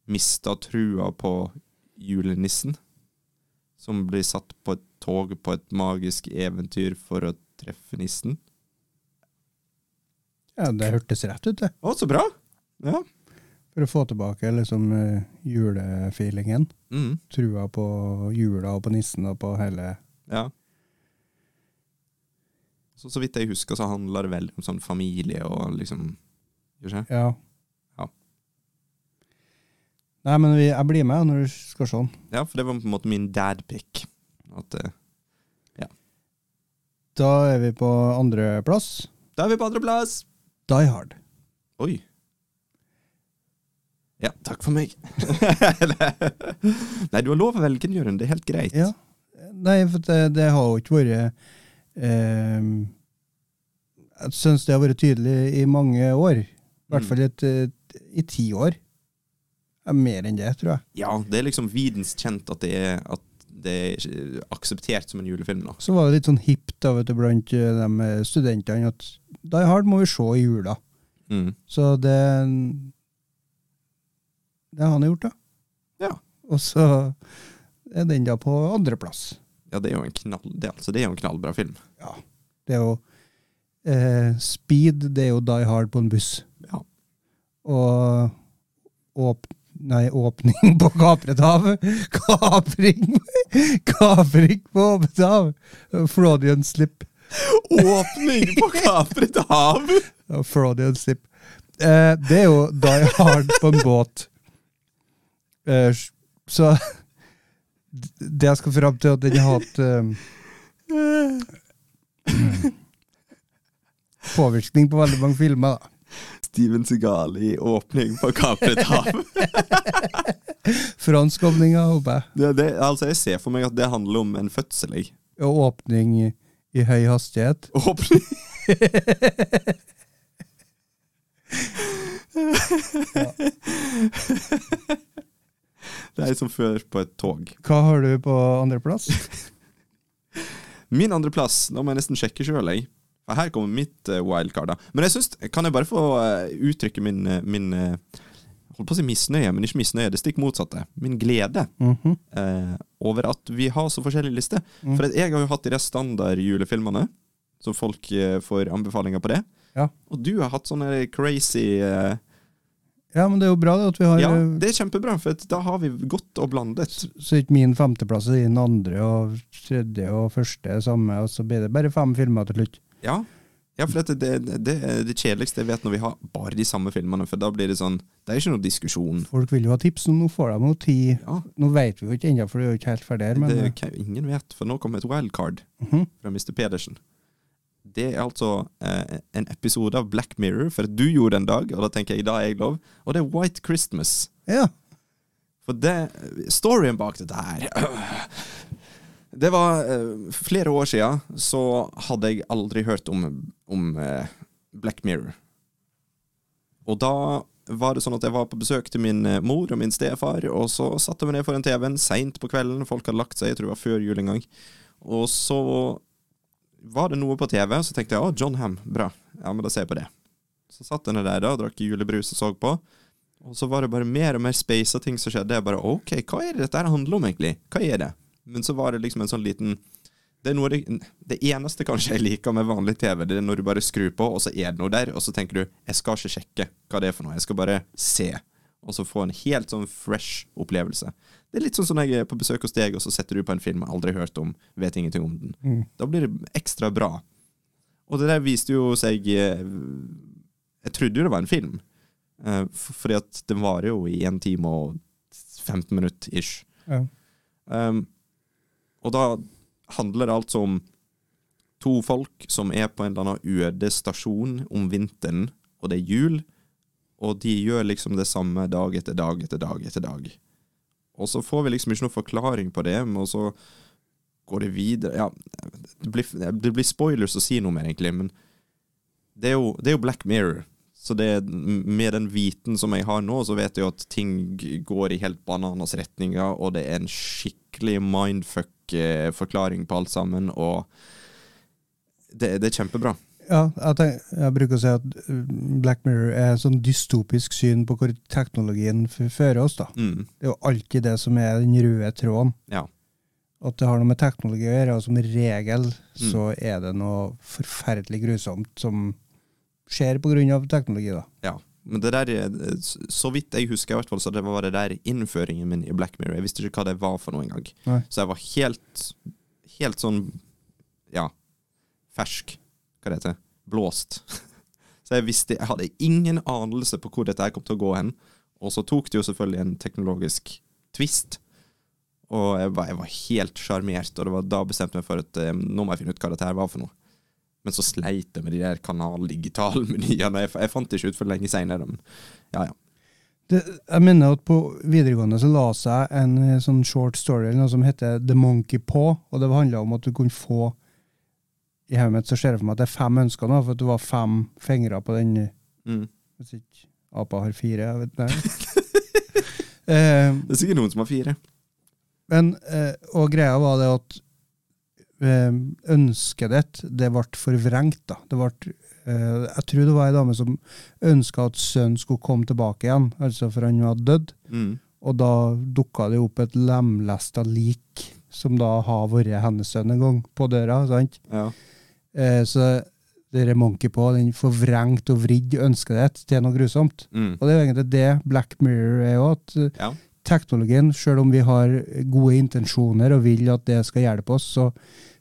mista trua på julenissen. Som blir satt på et tog på et magisk eventyr for å treffe nissen. Ja, det hørtes rett ut, det. Å, så bra! Ja. For å få tilbake liksom eh, julefeelingen. Mm, Trua på jula og på nissen og på hele ja. Så, så vidt jeg husker, så handler det vel om sånn familie og liksom Gjør ikke? Ja. Ja. Nei, men vi, jeg blir med når du skal den. Ja, for det var på en måte min dadpick. At Ja. Da er vi på andreplass. Da er vi på andreplass! Die Hard. Oi. Ja, takk for meg. Nei, du har lov å velge Jørund. Det er helt greit. Ja. Nei, for det, det har jo ikke vært eh, Jeg syns det har vært tydelig i mange år. I hvert Mm. fall et, et, i ti år. Mer enn det, tror jeg. Ja, det er liksom videnskjent at det er, at det er akseptert som en julefilm nå. Så var det litt sånn hipt da, vet du, blant eh, de studentene at Die Hard må vi se i jula. Mm. Så det Det har han gjort, da. Ja. Og så er den da på andreplass. Ja, det er jo en knall, det, altså, det er jo en knallbra film. Ja. Det er jo eh, Speed, det er jo Die Hard på en buss. Ja. Og åp Nei, åpning på kapret hav. Kapring Kapring på åpent hav! Frodian slip. Åpning på kapret hav! Frodian slip. Eh, det er jo Die Hard på en båt. Eh, så det jeg skal fram til, at den har hatt uh, påvirkning på veldig mange filmer. da. Steven Segal i åpning på kapret hav. Franskåpninga, håper jeg. Det, det, altså, jeg ser for meg at det handler om en fødsel. jeg. Og åpning i, i høy hastighet. Åpning Det er som før på et tog. Hva har du på andreplass? Min andreplass, nå må jeg nesten sjekke sjøl, jeg. Her kommer mitt eh, wildcard. da. Men jeg synes, kan jeg bare få eh, uttrykke min, eh, min Holdt på å si misnøye, men ikke misnøye. Det stikk motsatte. Min glede Mhm. eh, over at vi har så forskjellige liste. Mm. For jeg har jo hatt de standard julefilmene, så folk eh, får anbefalinger på det. Ja. Og du har hatt sånne crazy eh, Ja, men det er jo bra det at vi har Ja, eh, det er kjempebra, for da har vi godt og blandet. Så ikke min femteplass er din andre, og tredje og første er samme, og så blir det bare fem filmer til slutt. Ja, ja for dette, det, det er det kjedeligste jeg vet når vi har bare de samme filmene, for da blir det sånn Det er ikke noe diskusjon. Folk vil jo ha tips, og nå får de noe tid. Ja, Nå vet vi jo ikke ennå, for det er jo ikke helt ferdig her, men det er jo ingen vet, for nå kommer et wildcard mhm. fra Mr. Pedersen. Det er altså eh, en episode av Black Mirror, for du gjorde det en dag, og da tenker jeg da er jeg lov, og det er White Christmas. Ja. For det, storyen bak dette her Det var eh, flere år siden så hadde jeg aldri hørt om, om eh, Black Mirror. Og da var det sånn at jeg var på besøk til min eh, mor og min stefar, og så satte vi ned foran TV-en seint på kvelden. Folk hadde lagt seg, jeg tror det var før jul en gang. Og så var det noe på TV, så tenkte jeg å, John Ham, bra. Ja, men da ser jeg på det. Så satt jeg der da, og drakk julebrus og så på. Og så var det bare mer og mer space og ting som skjedde. Jeg bare OK, hva er det dette her handler om, egentlig? Hva er det? Men så var det liksom en sånn liten det, er noe det, det eneste kanskje jeg liker med vanlig TV, det er når du bare skrur på, og så er det noe der, og så tenker du jeg skal ikke sjekke hva det er for noe, jeg skal bare se. Og så få en helt sånn fresh opplevelse. Det er litt sånn som når jeg er på besøk hos deg, og så setter du på en film jeg aldri hørt om, vet ingenting om den. Mm. Da blir det ekstra bra. Og det der viste jo seg eh, Jeg trodde jo det var en film, eh, fordi at den varer jo i 1 time og 15 minutter ish. Ja. Um, og da handler det altså om to folk som er på en eller annen øde stasjon om vinteren, og det er jul, og de gjør liksom det samme dag etter dag etter dag etter dag. Og så får vi liksom ikke noe forklaring på det, men så går det videre Ja, det blir, det blir spoilers å si noe mer, egentlig, men det er jo, det er jo Black Mirror. Så det, med den viten som jeg har nå, så vet jeg jo at ting går i helt bananas retninger, og det er en skikkelig mindfuck-forklaring på alt sammen, og det, det er kjempebra. Ja, jeg, tenker, jeg bruker å si at uh, Black Mirror er et sånn dystopisk syn på hvor teknologien fører oss. da. Mm, Det er jo alltid det som er den røde tråden. ja. At det har noe med teknologi å gjøre, og som regel så er det noe forferdelig grusomt som skjer av teknologi. da. ja. Men det der, er- så vidt jeg husker, i hvert fall, så det var det der innføringen min i Black Mirror. Jeg visste ikke hva det var for noe engang. Så jeg var helt, helt sånn, ja, fersk, hva det heter, blåst. Så jeg visste, jeg hadde ingen anelse på hvor dette kom til å gå hen. Og så tok det jo selvfølgelig en teknologisk twist. Og jeg var, jeg var helt sjarmert, og det var da bestemte jeg meg for at eh, nå må jeg finne ut hva dette her var for noe. Men så sleit jeg med de der kanal-digitalmenyene. Jeg, jeg fant det ikke ut for lenge seinere. Men ja, ja. Det, jeg mener at på videregående så la seg en eh, sånn short story eller noe som heter The Monkey Paw, og det handla om at du kunne få I hodet mitt så ser jeg for meg at det er fem ønsker nå, for at du var fem fingre på den Mm. Hvis ikke apa har fire, jeg vet ikke. eh, Det er sikkert noen som har fire. men, eh, og greia var det at eh, ønsket ditt, det ble forvrengt. da. Det ble, eh, jeg tror det var ei dame som ønska at sønnen skulle komme tilbake igjen, altså for han var dødd. Mm. Og da dukka det opp et lemlesta lik, som da har vært hennes sønn en gang, på døra. sant? Ja. Eh, så dere er monkey på, den forvrengt og vridd ønsket til noe grusomt. Mm. Og det er jo egentlig det Black Mirror er òg. At eh, ja. teknologien, selv om vi har gode intensjoner og vil at det skal hjelpe oss, så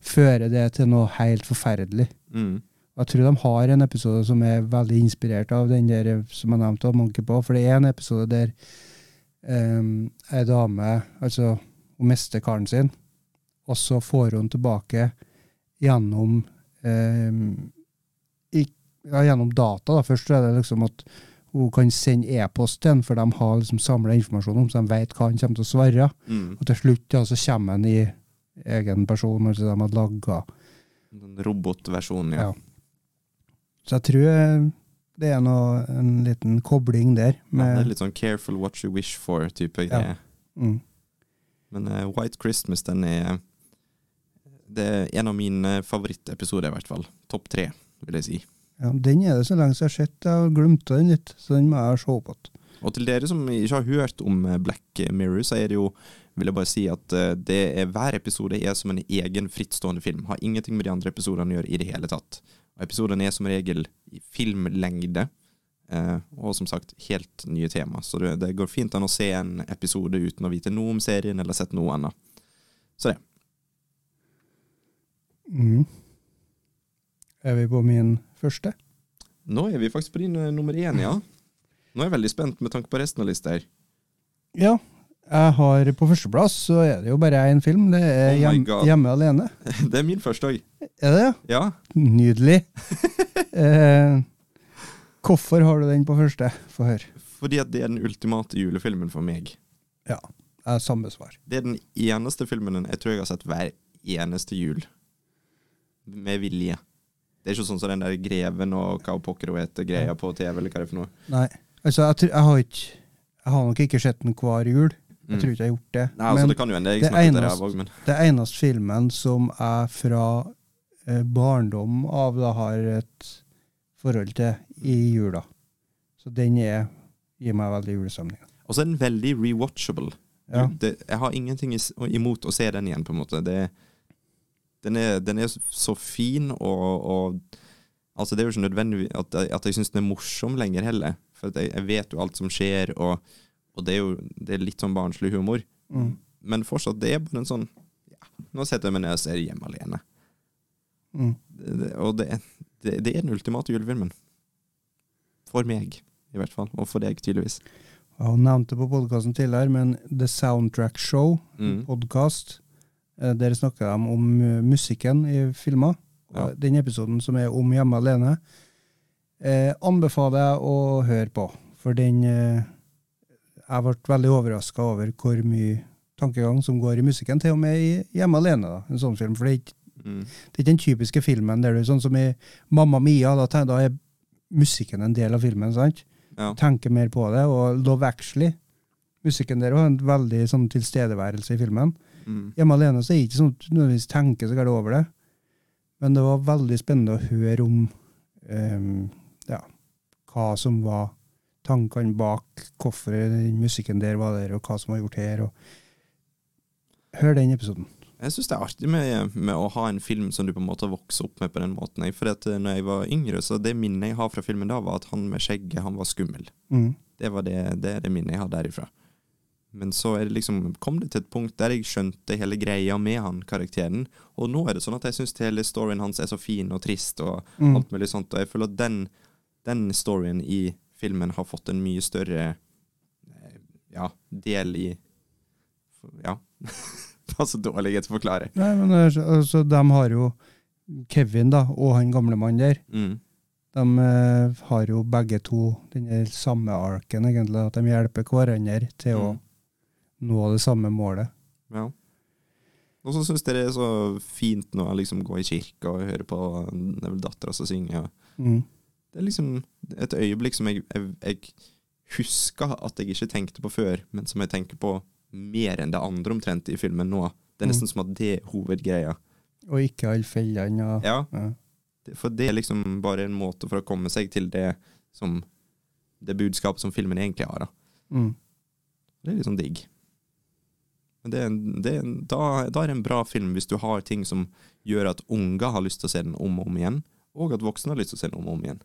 fører det til noe helt forferdelig. Mm. Jeg tror de har en episode som er veldig inspirert av den der eh, som jeg nevnte, av Monkey på. For det er en episode der um, ei dame altså, hun mister karen sin, og så får hun tilbake gjennom i, ja, gjennom data. Da. Først er det liksom at hun kan sende e-post til ham, for de har liksom samla informasjon om så de vet hva han kommer til å svare. Mm. Og til slutt ja, så kommer han i egen person, altså de har laga. en robotversjonen, ja. Ja. Så jeg tror eh, det er noe, en liten kobling der. Ja, det er litt sånn 'careful what you wish for'-type Ja. mm, Men uh, White Christmas, den er Det er en av mine favorittepisoder, i hvert fall. Topp tre, vil jeg si. ja, den er det så lenge siden jeg har sett. Jeg har glemt den litt, så den må jeg se på igjen. Og til dere som ikke har hørt om eh, Black Mirror, så er det jo vil jeg bare si at eh, det er, hver episode er som en egen frittstående film. Har ingenting med de andre episodene å gjøre i det hele tatt. Episodene er som regel i filmlengde. Eh, og som sagt, helt nye tema. Så det, det går fint an å se en episode uten å vite noe om serien eller sett noe annet. Så det. Mm. Er vi på min første? Nå er vi faktisk på din eh, nummer én, ja. Nå er jeg veldig spent med tanke på resten av lista her. Ja. Jeg har På førsteplass så er det jo bare én film. Det er Oh hjem, 'Hjemme alene'. Det er min første òg. Er det det? Ja. Nydelig. eh, hvorfor har du den på første? Få høre. Fordi at det er den ultimate julefilmen for meg. Ja. Jeg har samme svar. Det er den eneste filmen jeg tror jeg har sett hver eneste jul. Med vilje. Det er ikke sånn som den der Greven og hva pokker hun heter, greia på TV, eller hva det er for noe. Nei. Altså, jeg, jeg har ikke Jeg har nok ikke sett den hver jul. Jeg Mm. tror ikke jeg har gjort det. Nei, altså, Men det kan jo hende jeg det eneste- det, òg, men det eneste filmen som jeg fra eh, barndom av da har et forhold til i jula. Så den er, gir meg veldig julestemning. Og så er den veldig rewatchable. Ja. Det, jeg har ingenting imot å se den igjen, på en måte. Det, den, er, den er så fin, og, og Altså, det er jo ikke nødvendig at at jeg syns den er morsom lenger heller. For jeg, jeg vet jo alt som skjer, og, og det er jo det er litt sånn barnslig humor. Mm. Men fortsatt, det er bare en sånn ja, Nå setter jeg meg ned og ser hjemme alene. Mm. Det, og det, det, det er den ultimate julefilmen. For meg, i hvert fall. Og for deg, tydeligvis. Jeg har nevnt det på podkasten tidligere, men The Soundtrack Show, Mm. podkast, der snakker de om eh, musikken i filmer. Ja. Den episoden som er om Hjemme alene, eh, anbefaler jeg å høre på. For den eh, Jeg ble veldig overraska over hvor mye tankegang som går i musikken, til og med i Hjemme alene. da, en sånn film. For det er ikke Mm. det er ikke den typiske filmen der du sånn som i Mamma Mia, da, da er musikken en del av filmen. sant? Ja. Tenker mer på det. Og Love Actually, musikken der har en veldig sånn tilstedeværelse i filmen. Mm. Hjemme alene så er det ikke sånn at nødvendigvis tenker så gærent over det. Men det var veldig spennende å høre om um, ja, hva som var tankene bak hvorfor den musikken der var der, og hva som var gjort her. Og Hør den episoden. Jeg syns det er artig med, med å ha en film som du på en måte vokser opp med på den måten. For at eh, når jeg var yngre, så det minnet jeg har fra filmen da, var at han med skjegget, han var skummel. Mm. Det var det, det, er det minnet jeg har derifra. Men så det liksom, kom det til et punkt der jeg skjønte hele greia med han karakteren. Og nå er det sånn at jeg syns hele storyen hans er så fin og trist og Mm. alt mulig sånt. Og jeg føler at den, den storyen i filmen har fått en mye større eh, ja, del i Ja. det var så dårlig å forklare. Nei, men altså, de har jo Kevin da, og han gamle mannen der. Mm. De eh, har jo begge to den samme arken, egentlig. At de hjelper hverandre til å Mm. Nå det samme målet. Ja. Og så syns jeg det er så fint når jeg liksom går i kirka og hører på er dattera som synger. Mm. Det er liksom et øyeblikk som jeg, jeg, jeg husker at jeg ikke tenkte på før, men som jeg tenker på mer enn det andre omtrent i filmen nå. Det er nesten som at det er hovedgreia. Og ikke alle fellene. Og, Ja, ja. for det er liksom bare en måte for å komme seg til det som det budskapet som filmen egentlig har. Da. Mm. Det er litt sånn digg. Men det er en, det er en, da, da er det en bra film hvis du har ting som gjør at unger har lyst til å se den om og om igjen, og at voksne har lyst til å se den om og om igjen.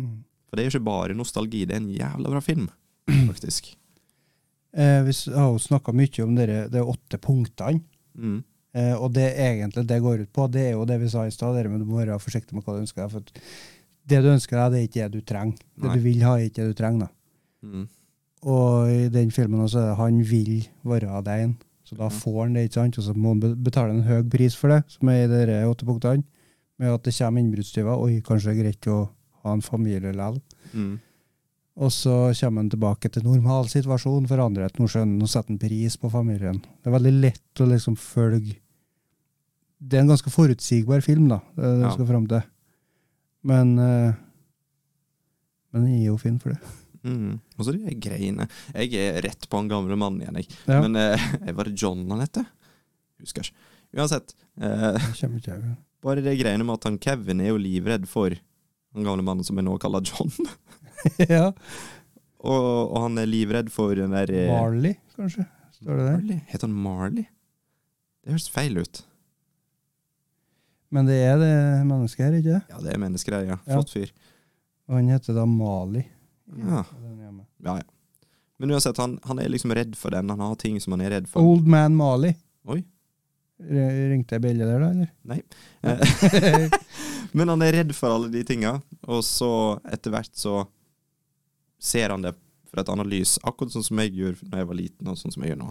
Mm. For det er jo ikke bare nostalgi, det er en jævla bra film, faktisk. Eh, vi har jo snakka mye om dere, de åtte punktene. Mm. Eh, og det egentlig det går ut på, det er jo det vi sa i stad, men du må være forsiktig med hva du ønsker deg. For det du ønsker deg, det er ikke det du trenger. Det Nei. du vil ha, er ikke det du trenger. da. Mm. Og i den filmen også er det han vil være alene, så da Mhm. får han det, ikke sant? Og så må han betale en høy pris for det, som er i de åtte punktene. Med at det kommer innbruddstyver, Oi, kanskje det er greit å ha en familie likevel. Mm. Og så kommer han tilbake til normal situasjon, forandrer et Nordsjøen og setter en pris på familien. Det er veldig lett å liksom følge Det er en ganske forutsigbar film, da, det du Ja. skal fram til. Men eh, Men den er jo fin for det. Mm. Og så de greiene. Jeg er rett på han gamle mannen igjen, jeg. Ja. Men eh, var det John han het? Husker ikke. Uansett. Eh, bare det greiene med at han Kevin er jo livredd for han gamle mannen som jeg nå kaller John. Ja. og, og han er livredd for den der eh, Marley, kanskje? Står det der? Marley? Heter han Marley? Det høres feil ut. Men det er det mennesket her, ikke det? Ja, det er menneskegreier. Ja. Flott fyr. Og han heter da Mali. Ja. Ja, ja. Men uansett, han, han er liksom redd for den. Han har ting som han er redd for. Old Man Mali. Oi. Ringte jeg bjelle der, da? eller? Nei. Eh, Men han er redd for alle de tinga, og så etter hvert så ser han det fra et annet lys. Akkurat sånn som jeg gjorde da jeg var liten, og sånn som jeg gjør nå.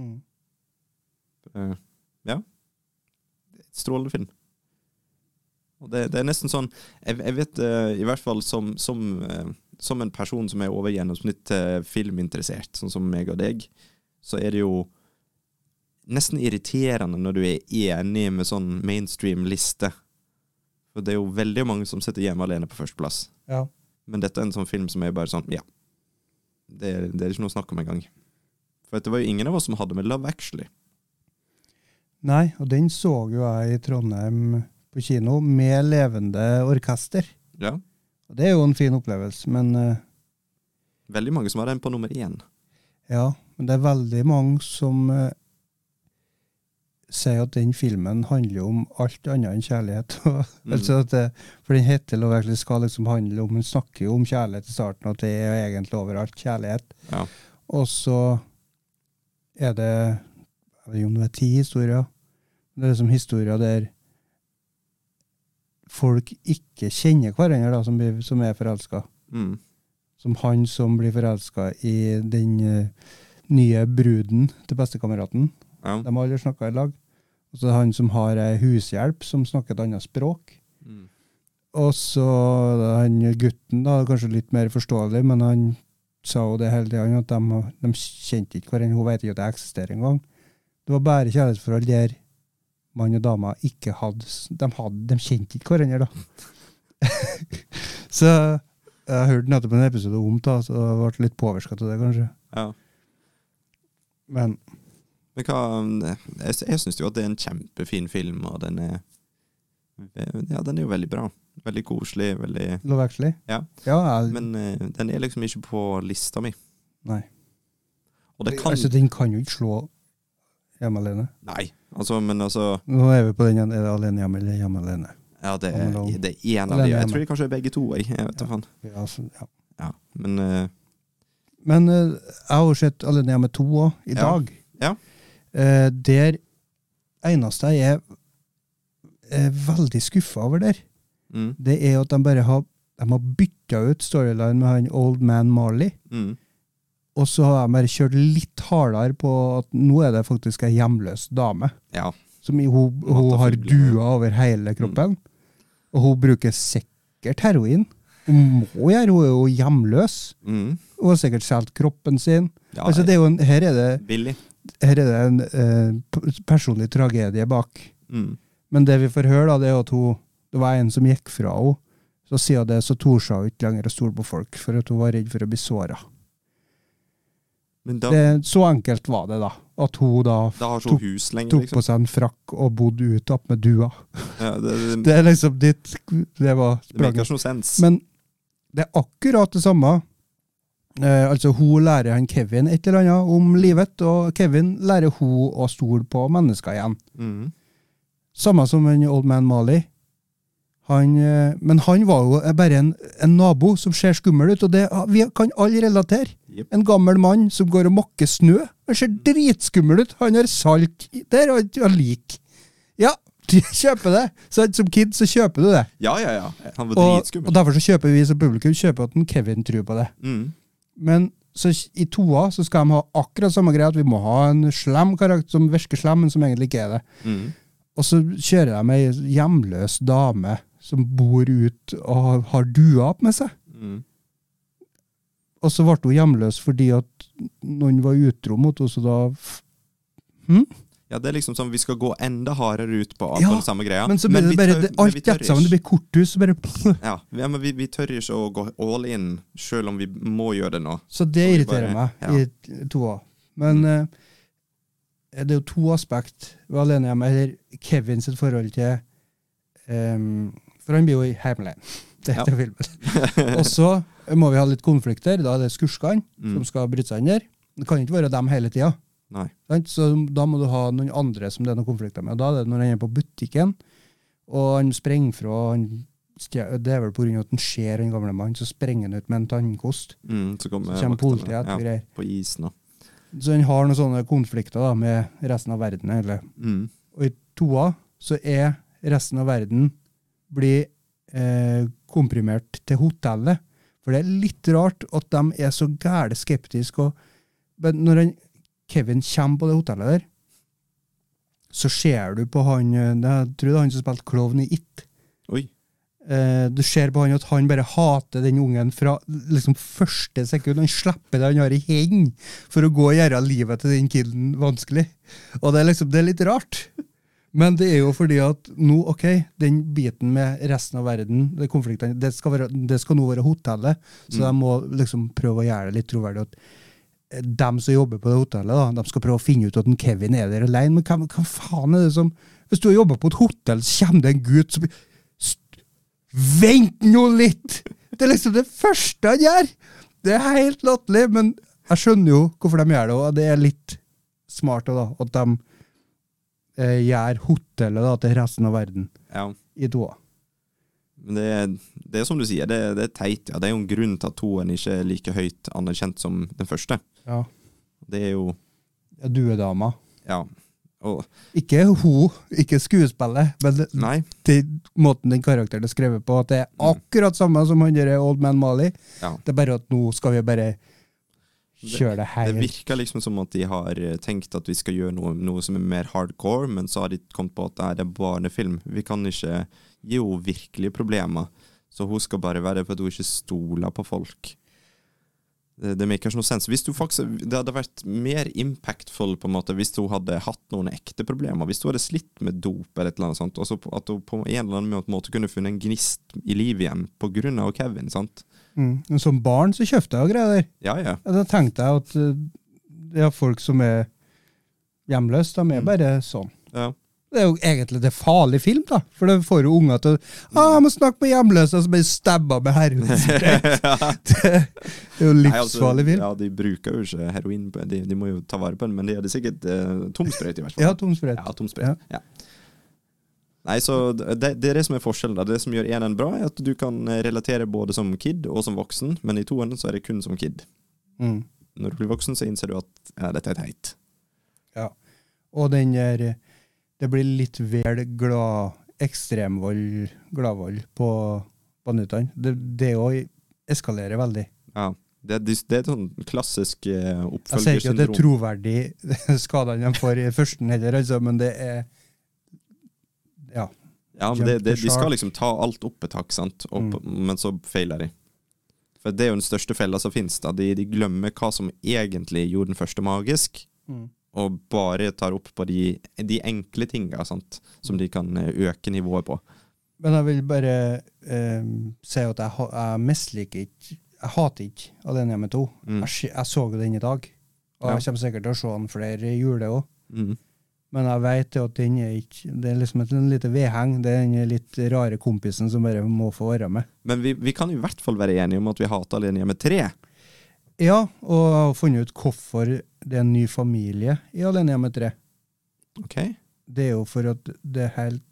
Mm. Uh, ja. Strålende film. Og det, det er nesten sånn Jeg, jeg vet uh, i hvert fall som, som, eh, som en person som er over gjennomsnitt eh, filminteressert, sånn som meg og deg, så er det jo nesten irriterende når du er enig med sånn mainstream liste. For det er jo veldig mange som sitter hjemme alene på førsteplass. Ja. Men dette er en sånn film som er bare sånn, ja. Det, det er ikke noe å snakke om engang. For det var jo ingen av oss som hadde med Love Actually. Nei, og den så jo jeg i Trondheim på kino, med levende orkester. Ja. Og det er jo en fin opplevelse, men eh, Veldig mange som har den på nummer én. ja, men det er veldig mange som eh, sier at den filmen handler om alt annet enn kjærlighet. Mm. altså at det, for den heter Actually skal liksom handle om Hun snakker jo om kjærlighet i starten, at det er egentlig overalt kjærlighet. Ja. Og så er det Jeg vet ikke om det er ti historier. Det er liksom historier der folk ikke kjenner hverandre, da, som, blir, som er forelska. Mm. Som han som blir forelska i den uh, nye bruden til bestekameraten. Ja. De har aldri snakka i lag. Og så han som har ei hushjelp som snakker et annet språk. Mm. Og så han gutten, da, kanskje litt mer forståelig, men han sa jo det hele tida, at de, de kjente ikke hverandre. Hun vet ikke at det eksisterer engang. Det var bare kjærlighetsforhold der mann og dame ikke hadde De, hadde, de kjente ikke hverandre, da. så jeg hørte nettopp en episode om det, så jeg ble litt påvirka av det, kanskje. ja. Men Men hva Jeg, jeg syns jo at det er en kjempefin film, og den er Ja, den er jo veldig bra. Veldig koselig, veldig Love Actually? Ja. ja jeg, Men eh, den er liksom ikke på lista mi. nei. Og det kan Altså, den kan jo ikke slå Hjemme alene. Nei, altså, men altså Nå er vi på den. Er det alene hjemme eller hjemme alene? Ja, det er, det er en av de. Jeg tror det kanskje er begge to. Jeg, jeg vet ja. faen. Ja, altså, ja. Ja, men uh, Men uh, jeg har jo sett Alene hjemme 2 òg, i Ja. dag. Ja. Uh, der eneste jeg er, er veldig skuffa over der, mm, det er at de bare har de har bytta ut storyline med han Old Man Marley, mm, og så har de bare kjørt litt hardere på at nå er det faktisk ei hjemløs dame. Ja. Som hun, hun har duer over hele kroppen. Og hun bruker sikkert heroin. Hun må gjøre, hun er jo hjemløs. Mm, Hun har sikkert solgt kroppen sin. ja, altså, det er en, her, er det, Billig. her er det en eh, personlig tragedie bak. Mm, Men det vi får høre, da, det er at hun, det var en som gikk fra henne. Så siden det så torde hun ikke lenger å stole på folk, for at hun var redd for å bli såra. Men da, Det- Så enkelt var det, da. At hun da da har tok- lenger, tok liksom. på seg en frakk og bodde ute opp med dua. Ja, det, det, Det er liksom ditt Det var spranget. Men det er akkurat det samme. Eh, altså, hun lærer han Kevin et eller annet om livet, og Kevin lærer hun å stole på mennesker igjen. Mm, Samme som en Old Man Mali. Han, eh, men han var jo bare en, en nabo som ser skummel ut, og det vi kan alle relatere. Yep. En gammel mann som går og måker snø. Han ser dritskummel ut. Han har salt der og han lik. Ja, kjøper det. Så som kid så kjøper du det. Ja, ja, ja. Han var Og, og derfor så kjøper vi som publikum kjøper at en Kevin tror på det. Mm, Men så i toa så skal de ha akkurat samme greia, at vi må ha en slem karakter som virker slem, men som egentlig ikke er det. mm, Og så kjører de ei hjemløs dame som bor ut og har- dua med seg. mm. Og så ble hun hjemløs fordi at noen var utro mot henne, så da f- Ja, det er liksom sånn vi skal gå enda hardere ut på, på Ja, den samme greia. Men så blir det bare tør- det, alt vi sammen. Det blir korthus. så bare Ja, ja, men vi, vi tør ikke å gå all in, selv om vi må gjøre det nå. Så det Så irriterer bare- meg i t- toa. Men Mm. eh, det er jo to aspekt ved Alene hjemme, eller Kevin sitt forhold til em, For han blir jo i Heimland. Det heter filmen. Og så må vi ha litt konflikter. Da er det skurskene Mm. som skal bryte seg inn der. Det kan ikke være dem hele tida. Så da må du ha noen andre som det er noen konflikter med. Da er det når han er på butikken, og han sprenger fra, han Det er vel pga. at han ser en gamle mann, så sprenger han ut med en tannkost. Mm, så kommer, Så kommer politiet etter ja, på isen. da. Så han har noen sånne konflikter da, med resten av verden. Eller. Mm. Og i toa så er resten av verden blir eh, komprimert til hotellet. For det er litt rart at de er så gæle skeptiske. Og, men når han, Kevin kommer på det hotellet der, så ser du på han eh, Jeg tror det er han som spilte klovn i It. Oi. Eh, du ser på han at han bare hater den ungen fra liksom første sekund. Han slipper det han har i hendene for å gå og gjøre livet til den kiden vanskelig. Og det er liksom, det er litt rart. Men det er jo fordi at nå, ok, den biten med resten av verden, det, konfliktene, det, skal, være, det skal nå være hotellet, så Mm. de må liksom prøve å gjøre det litt troverdig. at De dem som jobber på det hotellet, da, de skal prøve å finne ut at en Kevin er der alene. Men hva, hva faen er det som Hvis du har jobba på et hotell, så kommer det en gutt som Vent nå litt! Det er liksom det første han gjør! Det er helt latterlig, men jeg skjønner jo hvorfor de gjør det, og det er litt smart da, at de eh, gjør hotellet da, til resten av verden Ja. i toa. Men det, det er som du sier, det, det er teit. ja. Det er jo en grunn til at toen ikke er like høyt anerkjent som den første. Ja. Det er jo Duedama. Ja. Og Ikke hun, ikke skuespillet, men Nei. Til måten den karakteren er skrevet på, at det er akkurat samme som han der Old Man Mali. Ja. Det er bare at nå skal vi bare kjøre det Det virker liksom som at de har eh, tenkt at vi skal gjøre noe, noe som er mer hardcore, men så har de kommet på at det er barnefilm. Vi kan ikke gi henne virkelige problemer. Så hun skal bare være for at hun ikke stoler på folk. Det, det maker ikke noe sens. Faktisk, det hadde vært mer impactful på en måte hvis hun hadde hatt noen ekte problemer. Hvis hun hadde slitt med dop eller et eller annet sånt, og så at hun på en eller annen måte kunne funnet en gnist i livet igjen på grunn av Kevin. sant? Mm. Som barn så kjøpte jeg greier der. Ja, ja. Ja, Da tenkte jeg at uh, det er folk som er hjemløse, de er Mm. bare sånn. ja. Det er jo egentlig det farlig film, da. For det får jo unger til å ah, jeg må snakke med hjemløse, og så blir stabba med heroin. det er jo Nei, altså, livsfarlig film. Ja, de bruker jo ikke heroin, de, de må jo ta vare på den, men de hadde sikkert eh, tomsprøyt i hvert fall. Ja, tom sprøyt. Ja, tomsprøyt. Ja. Nei, så det, det er det som er forskjellen. da. Det som gjør enen bra, er at du kan eh, relatere både som kid og som voksen, men i toen så er det kun som kid. Mm. Når du blir voksen, så innser du at ja, dette er teit. Ja. Og den der Det blir litt vel glad ekstremvold, gladvold på bandittene. Det, det òg eskalerer veldig. Ja. Det, er- det er et sånn klassisk oppfølgersyndrom. Jeg sier ikke at det er troverdig, skadene de får i førsten heller, altså, men det er Ja. Ja, men det, det, de skal liksom ta alt opp et hakk, sant? Opp, Mm. men så feiler de. For det er jo den største fella som finnes. da. De, de glemmer hva som egentlig gjorde den første magisk, og bare tar opp på de, de enkle tinga sant? som de kan eh, øke nivået på. Men jeg vil bare eh, si at jeg, jeg misliker ikke Jeg hater ikke Alene hjemme 2. Mm. Jeg, jeg så den i dag, og Ja. jeg kommer sikkert til å se den flere juler òg. Mm. Men jeg vet at den er ikke Det er liksom et lite vedheng. Det er den litt rare kompisen som bare må få være med. Men vi, vi kan i hvert fall være enige om at vi hater Alene hjemme 3. Ja, og har funnet ut hvorfor det er en ny familie i Alene hjemme 3. Ok? Det er jo for at det helt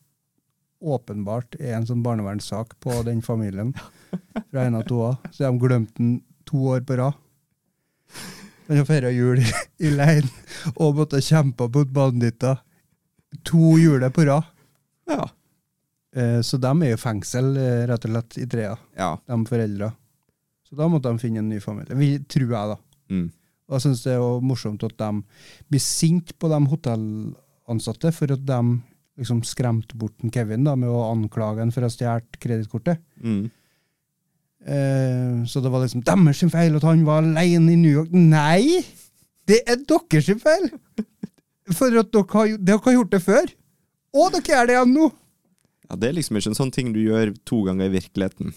åpenbart er en sånn barnevernssak på den familien fra en av toa. Så de glemte den to år på rad. Den å feire jul i, i leiren og måtte kjempe mot banditter to juler på rad. Ja. Eh, så de er i fengsel, eh, rett og slett, i trea, ja. de foreldra. Så da måtte de finne en ny familie. Vi, tror jeg, da. Mm. Og jeg syns det er jo morsomt at de blir sinte på de hotellansatte for at de liksom skremte bort en Kevin da, med å anklage han for å ha stjålet kredittkortet. Mm. Eh, så det var liksom deres feil at han var alene i New York. Nei! Det er deres feil! For at dere har, dere har gjort det før. Og dere gjør det igjen nå! Ja, Det er liksom ikke en sånn ting du gjør to ganger i virkeligheten.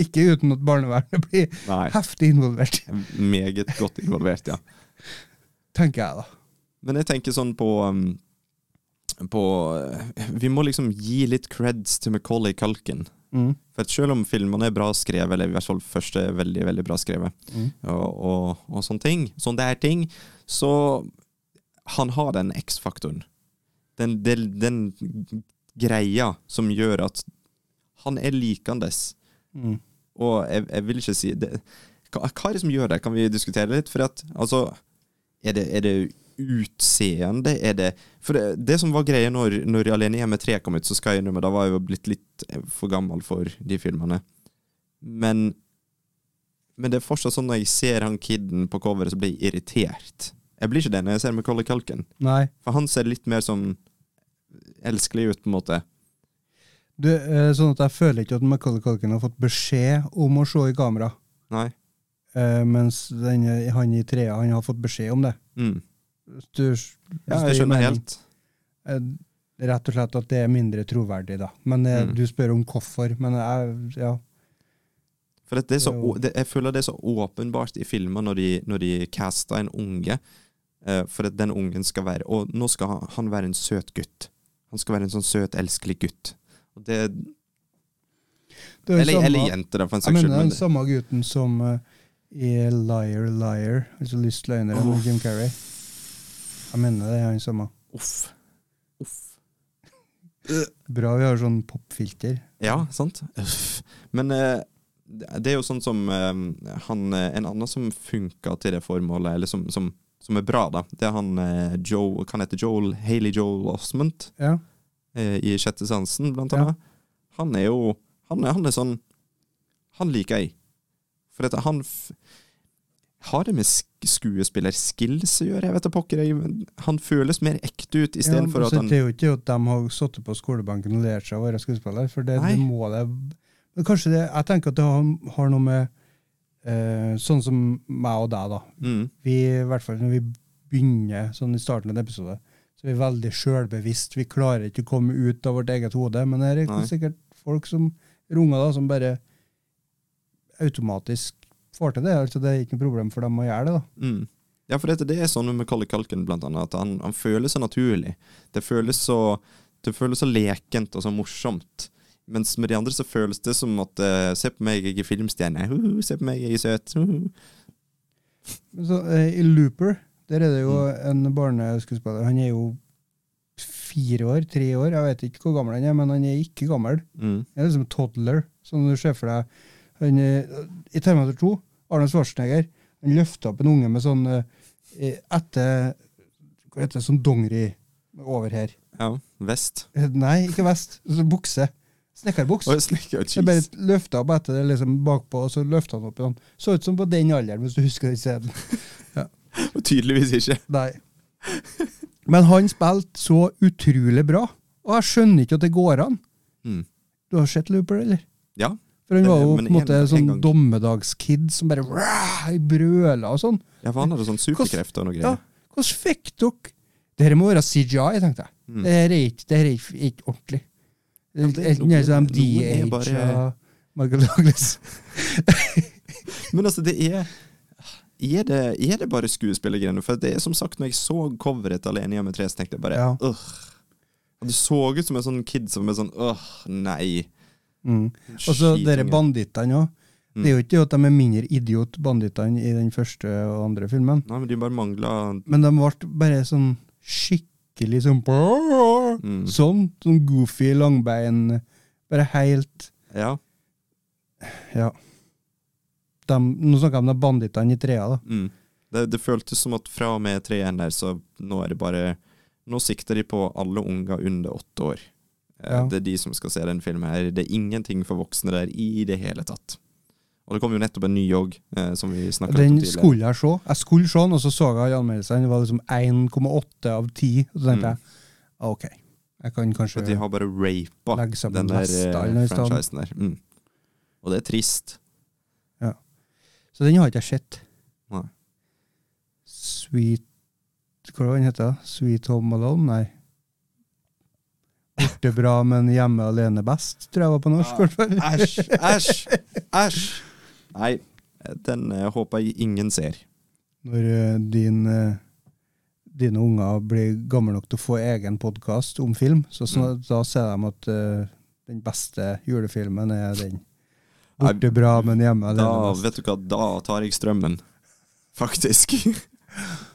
Ikke uten at barnevernet blir Nei. heftig involvert, Meget godt involvert, ja. tenker jeg da. Men jeg tenker sånn på um, på eh, Vi må liksom gi litt creds til Macaulay Culkin. Mm. For selv om filmene er bra skrevet, eller i hvert fall første er veldig veldig bra skrevet, Mm. og, og, og sånne ting, sånn det er ting, så han har den X-faktoren. Den, den, den greia som gjør at Han er likandes. Mm. Og jeg, jeg vil ikke si det, hva, hva er det som gjør det? Kan vi diskutere litt? For at, altså Er det, er det utseende? Er det For det, det som var greia når, når Alene hjemme 3 kom ut, så skal jeg innrømme, da var jeg jo blitt litt eh, for gammel for de filmene. Men Men det er fortsatt sånn når jeg ser han kiden på coveret, så blir jeg irritert. Jeg blir ikke det når jeg ser Macaulay Culkin. Nei. For han ser litt mer sånn elskelig ut, på en måte. Du, eh, sånn at jeg føler ikke at Macaulay Culkin har fått beskjed om å se i kamera. Nei. Uh, mens den, han i trea han har fått beskjed om det. Mm. Du, Ja, jeg skjønner helt. Eh, Rett og slett at det er mindre troverdig, da. Men eh, Mm. Du spør om hvorfor, men jeg, ja. For det så, det, jeg føler det er så åpenbart i filmer når de, når de caster en unge, eh, for at den ungen skal være Og nå skal han, han være en søt gutt. Han skal være en sånn søt, elskelig gutt. Og det, Det er eller, samme- eller jente, da, for en Jeg mener den samme gutten som uh, i Liar Liar, altså Lystløgneren oh. Jim Carrey. Jeg mener det er han samme. uff. Uff. Bra vi har sånn popfilter. Ja, sant? Uff. Men eh, det er jo sånn som eh, han, eh, En annen som funka til det formålet, eller som, som, som er bra, da, det er han eh, Joe Kan hete Joel Haley Joel Osment. Ja. eh, i Sjette sansen, blant Ja. annet. Han er jo han er, han er sånn Han liker jeg. For dette, han Har det med skuespillerskills å gjøre? Jeg vet da pokker. Han føles mer ekte ut, istedenfor ja, at han Det er jo ikke at de har sittet på skolebenken og lært seg å være skuespiller, for det, det må det Men kanskje det Jeg tenker at det har, har noe med eh, Sånn som meg og deg, da. mm, Vi, I hvert fall når vi begynner sånn i starten av en episode, så er vi veldig sjølbevisst. Vi klarer ikke å komme ut av vårt eget hode. Men det er Nei. sikkert folk som runger da, som bare automatisk får til det. altså Det er ikke noe problem for dem å gjøre det. da. mm. Ja, for dette, det er sånn med Macaulay Kalken, blant annet, at han, han føles så naturlig. Det føles så, det føles så lekent og så morsomt. Mens med de andre så føles det som at uh, Se på meg, jeg er filmstjerne. Uh, se på meg, jeg er søt. Uh. Så, eh, I Looper der er det jo Mm. en barneskuespiller. Han er jo fire år, tre år, jeg vet ikke hvor gammel han er, men han er ikke gammel. Mm. Han er liksom toddler, sånn du ser for deg. Han, er- I Terminator 2, Arne Schwarzenegger, han løfta opp en unge med sånn eh, etter Hva heter det, sånn dongeri over her. Ja. Vest. Eh, Nei, ikke vest. Sånn bukse. Snekkerbuks. Oh, snekker er bare løfta opp etter det liksom bakpå, og så løfta han opp igjen. Så ut som på den alderen, hvis du husker den scenen. Og tydeligvis ikke. Nei. Men han spilte så utrolig bra, og jeg skjønner ikke at det går an. Mm. Du har sett Looper, eller? Ja. For han var jo på en måte sånn gang. dommedagskid som bare brøla og sånn. ja, for han hadde sånn superkrefter og noe greier. Ja, hvordan fikk dere Det her må være CGI, tenkte jeg. Mm. Det her er ikke, er ikke, ikke ordentlig. Ja, det er noen- sånn er DH bare- Michael Douglas. Men altså, det er er det, er det bare skuespillergreiene? For det er som sagt, når jeg så coveret til Alene med tre, så tenkte jeg bare Ja. øh. Det så ut som en sånn kid som er sånn øh, nei. Mm. Og så dere bandittene òg. Mm. Det er jo ikke det at de er mindre idiot, bandittene, i den første og andre filmen. Nei, men de bare mangla Men de ble bare sånn skikkelig sånn mm. Sånn. Sånn goofy, langbein. Bare helt Ja. Ja. De, nå snakker jeg om de bandittene i trea, da. Mm. Det, det føltes som at fra og med treeren der, så nå er det bare Nå sikter de på alle unger under åtte år. Ja. Det er de som skal se den filmen her. Det er ingenting for voksne der i det hele tatt. Og det kom jo nettopp en ny òg, eh, som vi Den om tidligere. skulle jeg se. Jeg skulle se den, og så så jeg i anmeldelsene. Det var liksom 1,8 av 10. Og så tenkte Mm. jeg ah, OK, jeg kan kanskje de har bare rapa den der eh, franchisen der. Mm. Og det er trist. Ja. Så den har ikke jeg sett. Nei. Sweet Hva var den heter? Sweet Home Alone? Nei. Borte bra, men hjemme alene best, tror jeg var på norsk. i hvert fall. Æsj! Æsj! Æsj! Nei, den eh, håper jeg ingen ser. Når eh, din, eh, dine unger blir gamle nok til å få egen podkast om film, så sna- da ser de at eh, den beste julefilmen er den. Borte bra, men hjemme Da, alene best. vet du hva, da tar jeg strømmen. Faktisk.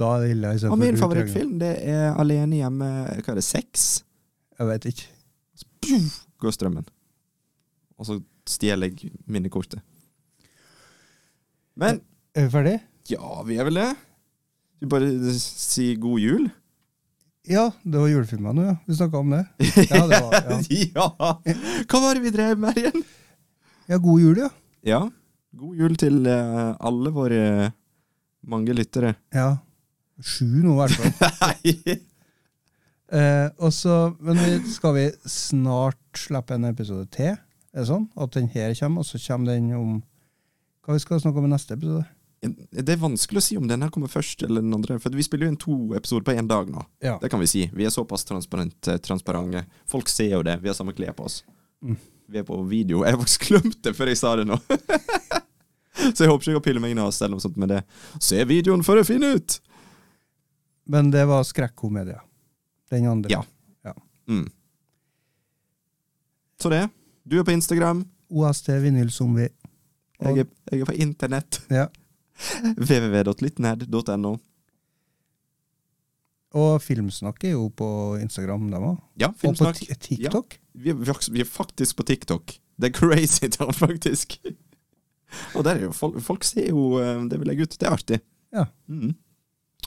Da er jeg Og min favorittfilm det er Alene hjemme Hva er det, seks? Jeg vet ikke. går strømmen. Og så stjeler jeg minnekortet. Men Er vi ferdig? ja, vi er vel det. Du bare si god jul. Ja, det var julefilmer nå, ja. Vi snakka om det. Ja, det var, ja. ja. Hva var det vi drev med igjen? ja, god jul, ja. Ja. God jul til eh, alle våre mange lyttere. Ja. Sju nå, i hvert fall. Nei! Eh, og så, men vi, skal vi snart slippe en episode til? Er det sånn? At den her kommer, og så kommer den om Hva vi skal snakke om i neste episode? Det er vanskelig å si om den her kommer først eller den andre. For vi spiller jo inn to episoder på én dag nå. Ja. Det kan vi si. Vi er såpass transparent, eh, transparente. Folk ser jo det. Vi har samme klær på oss. Mm. Vi er på video. Jeg har faktisk glemt det før jeg sa det nå. Så jeg håper ikke jeg har pillet meg inn av oss selv om sånt med det. Se videoen for å finne ut! Men det var skrekkomedie. Den andre. Ja. Mm. Så det. Du er på Instagram. OST Vinylzombie. Jeg jeg er på internett. Ja. www.littnerd.no. Og Filmsnakk er jo på Instagram, dem òg. Ja, Og på TikTok. Vi er, vi er faktisk på TikTok. Det er crazy town, faktisk. Og der er jo folk, folk ser jo eh, det vi legger ut. Det er artig. Ja. Mm.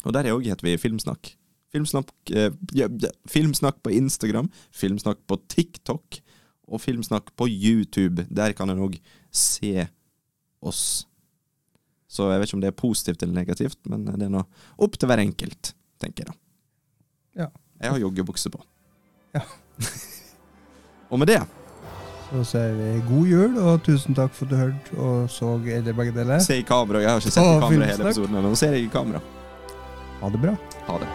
Og der er òg heter vi Filmsnakk. Filmsnakk, eh, ja, filmsnakk på Instagram, Filmsnakk på TikTok og Filmsnakk på YouTube. Der kan en òg se oss. Så jeg vet ikke om det er positivt eller negativt, men det er nå opp til hver enkelt, tenker jeg da. Ja. Jeg har joggebukse på. Ja. og med det Så sier vi god jul, og tusen takk for at du hørte og så eller begge deler. Se i kamera. Jeg har ikke sett i kamera hele episoden, nå ser jeg i kamera. Ha det bra. Ha det.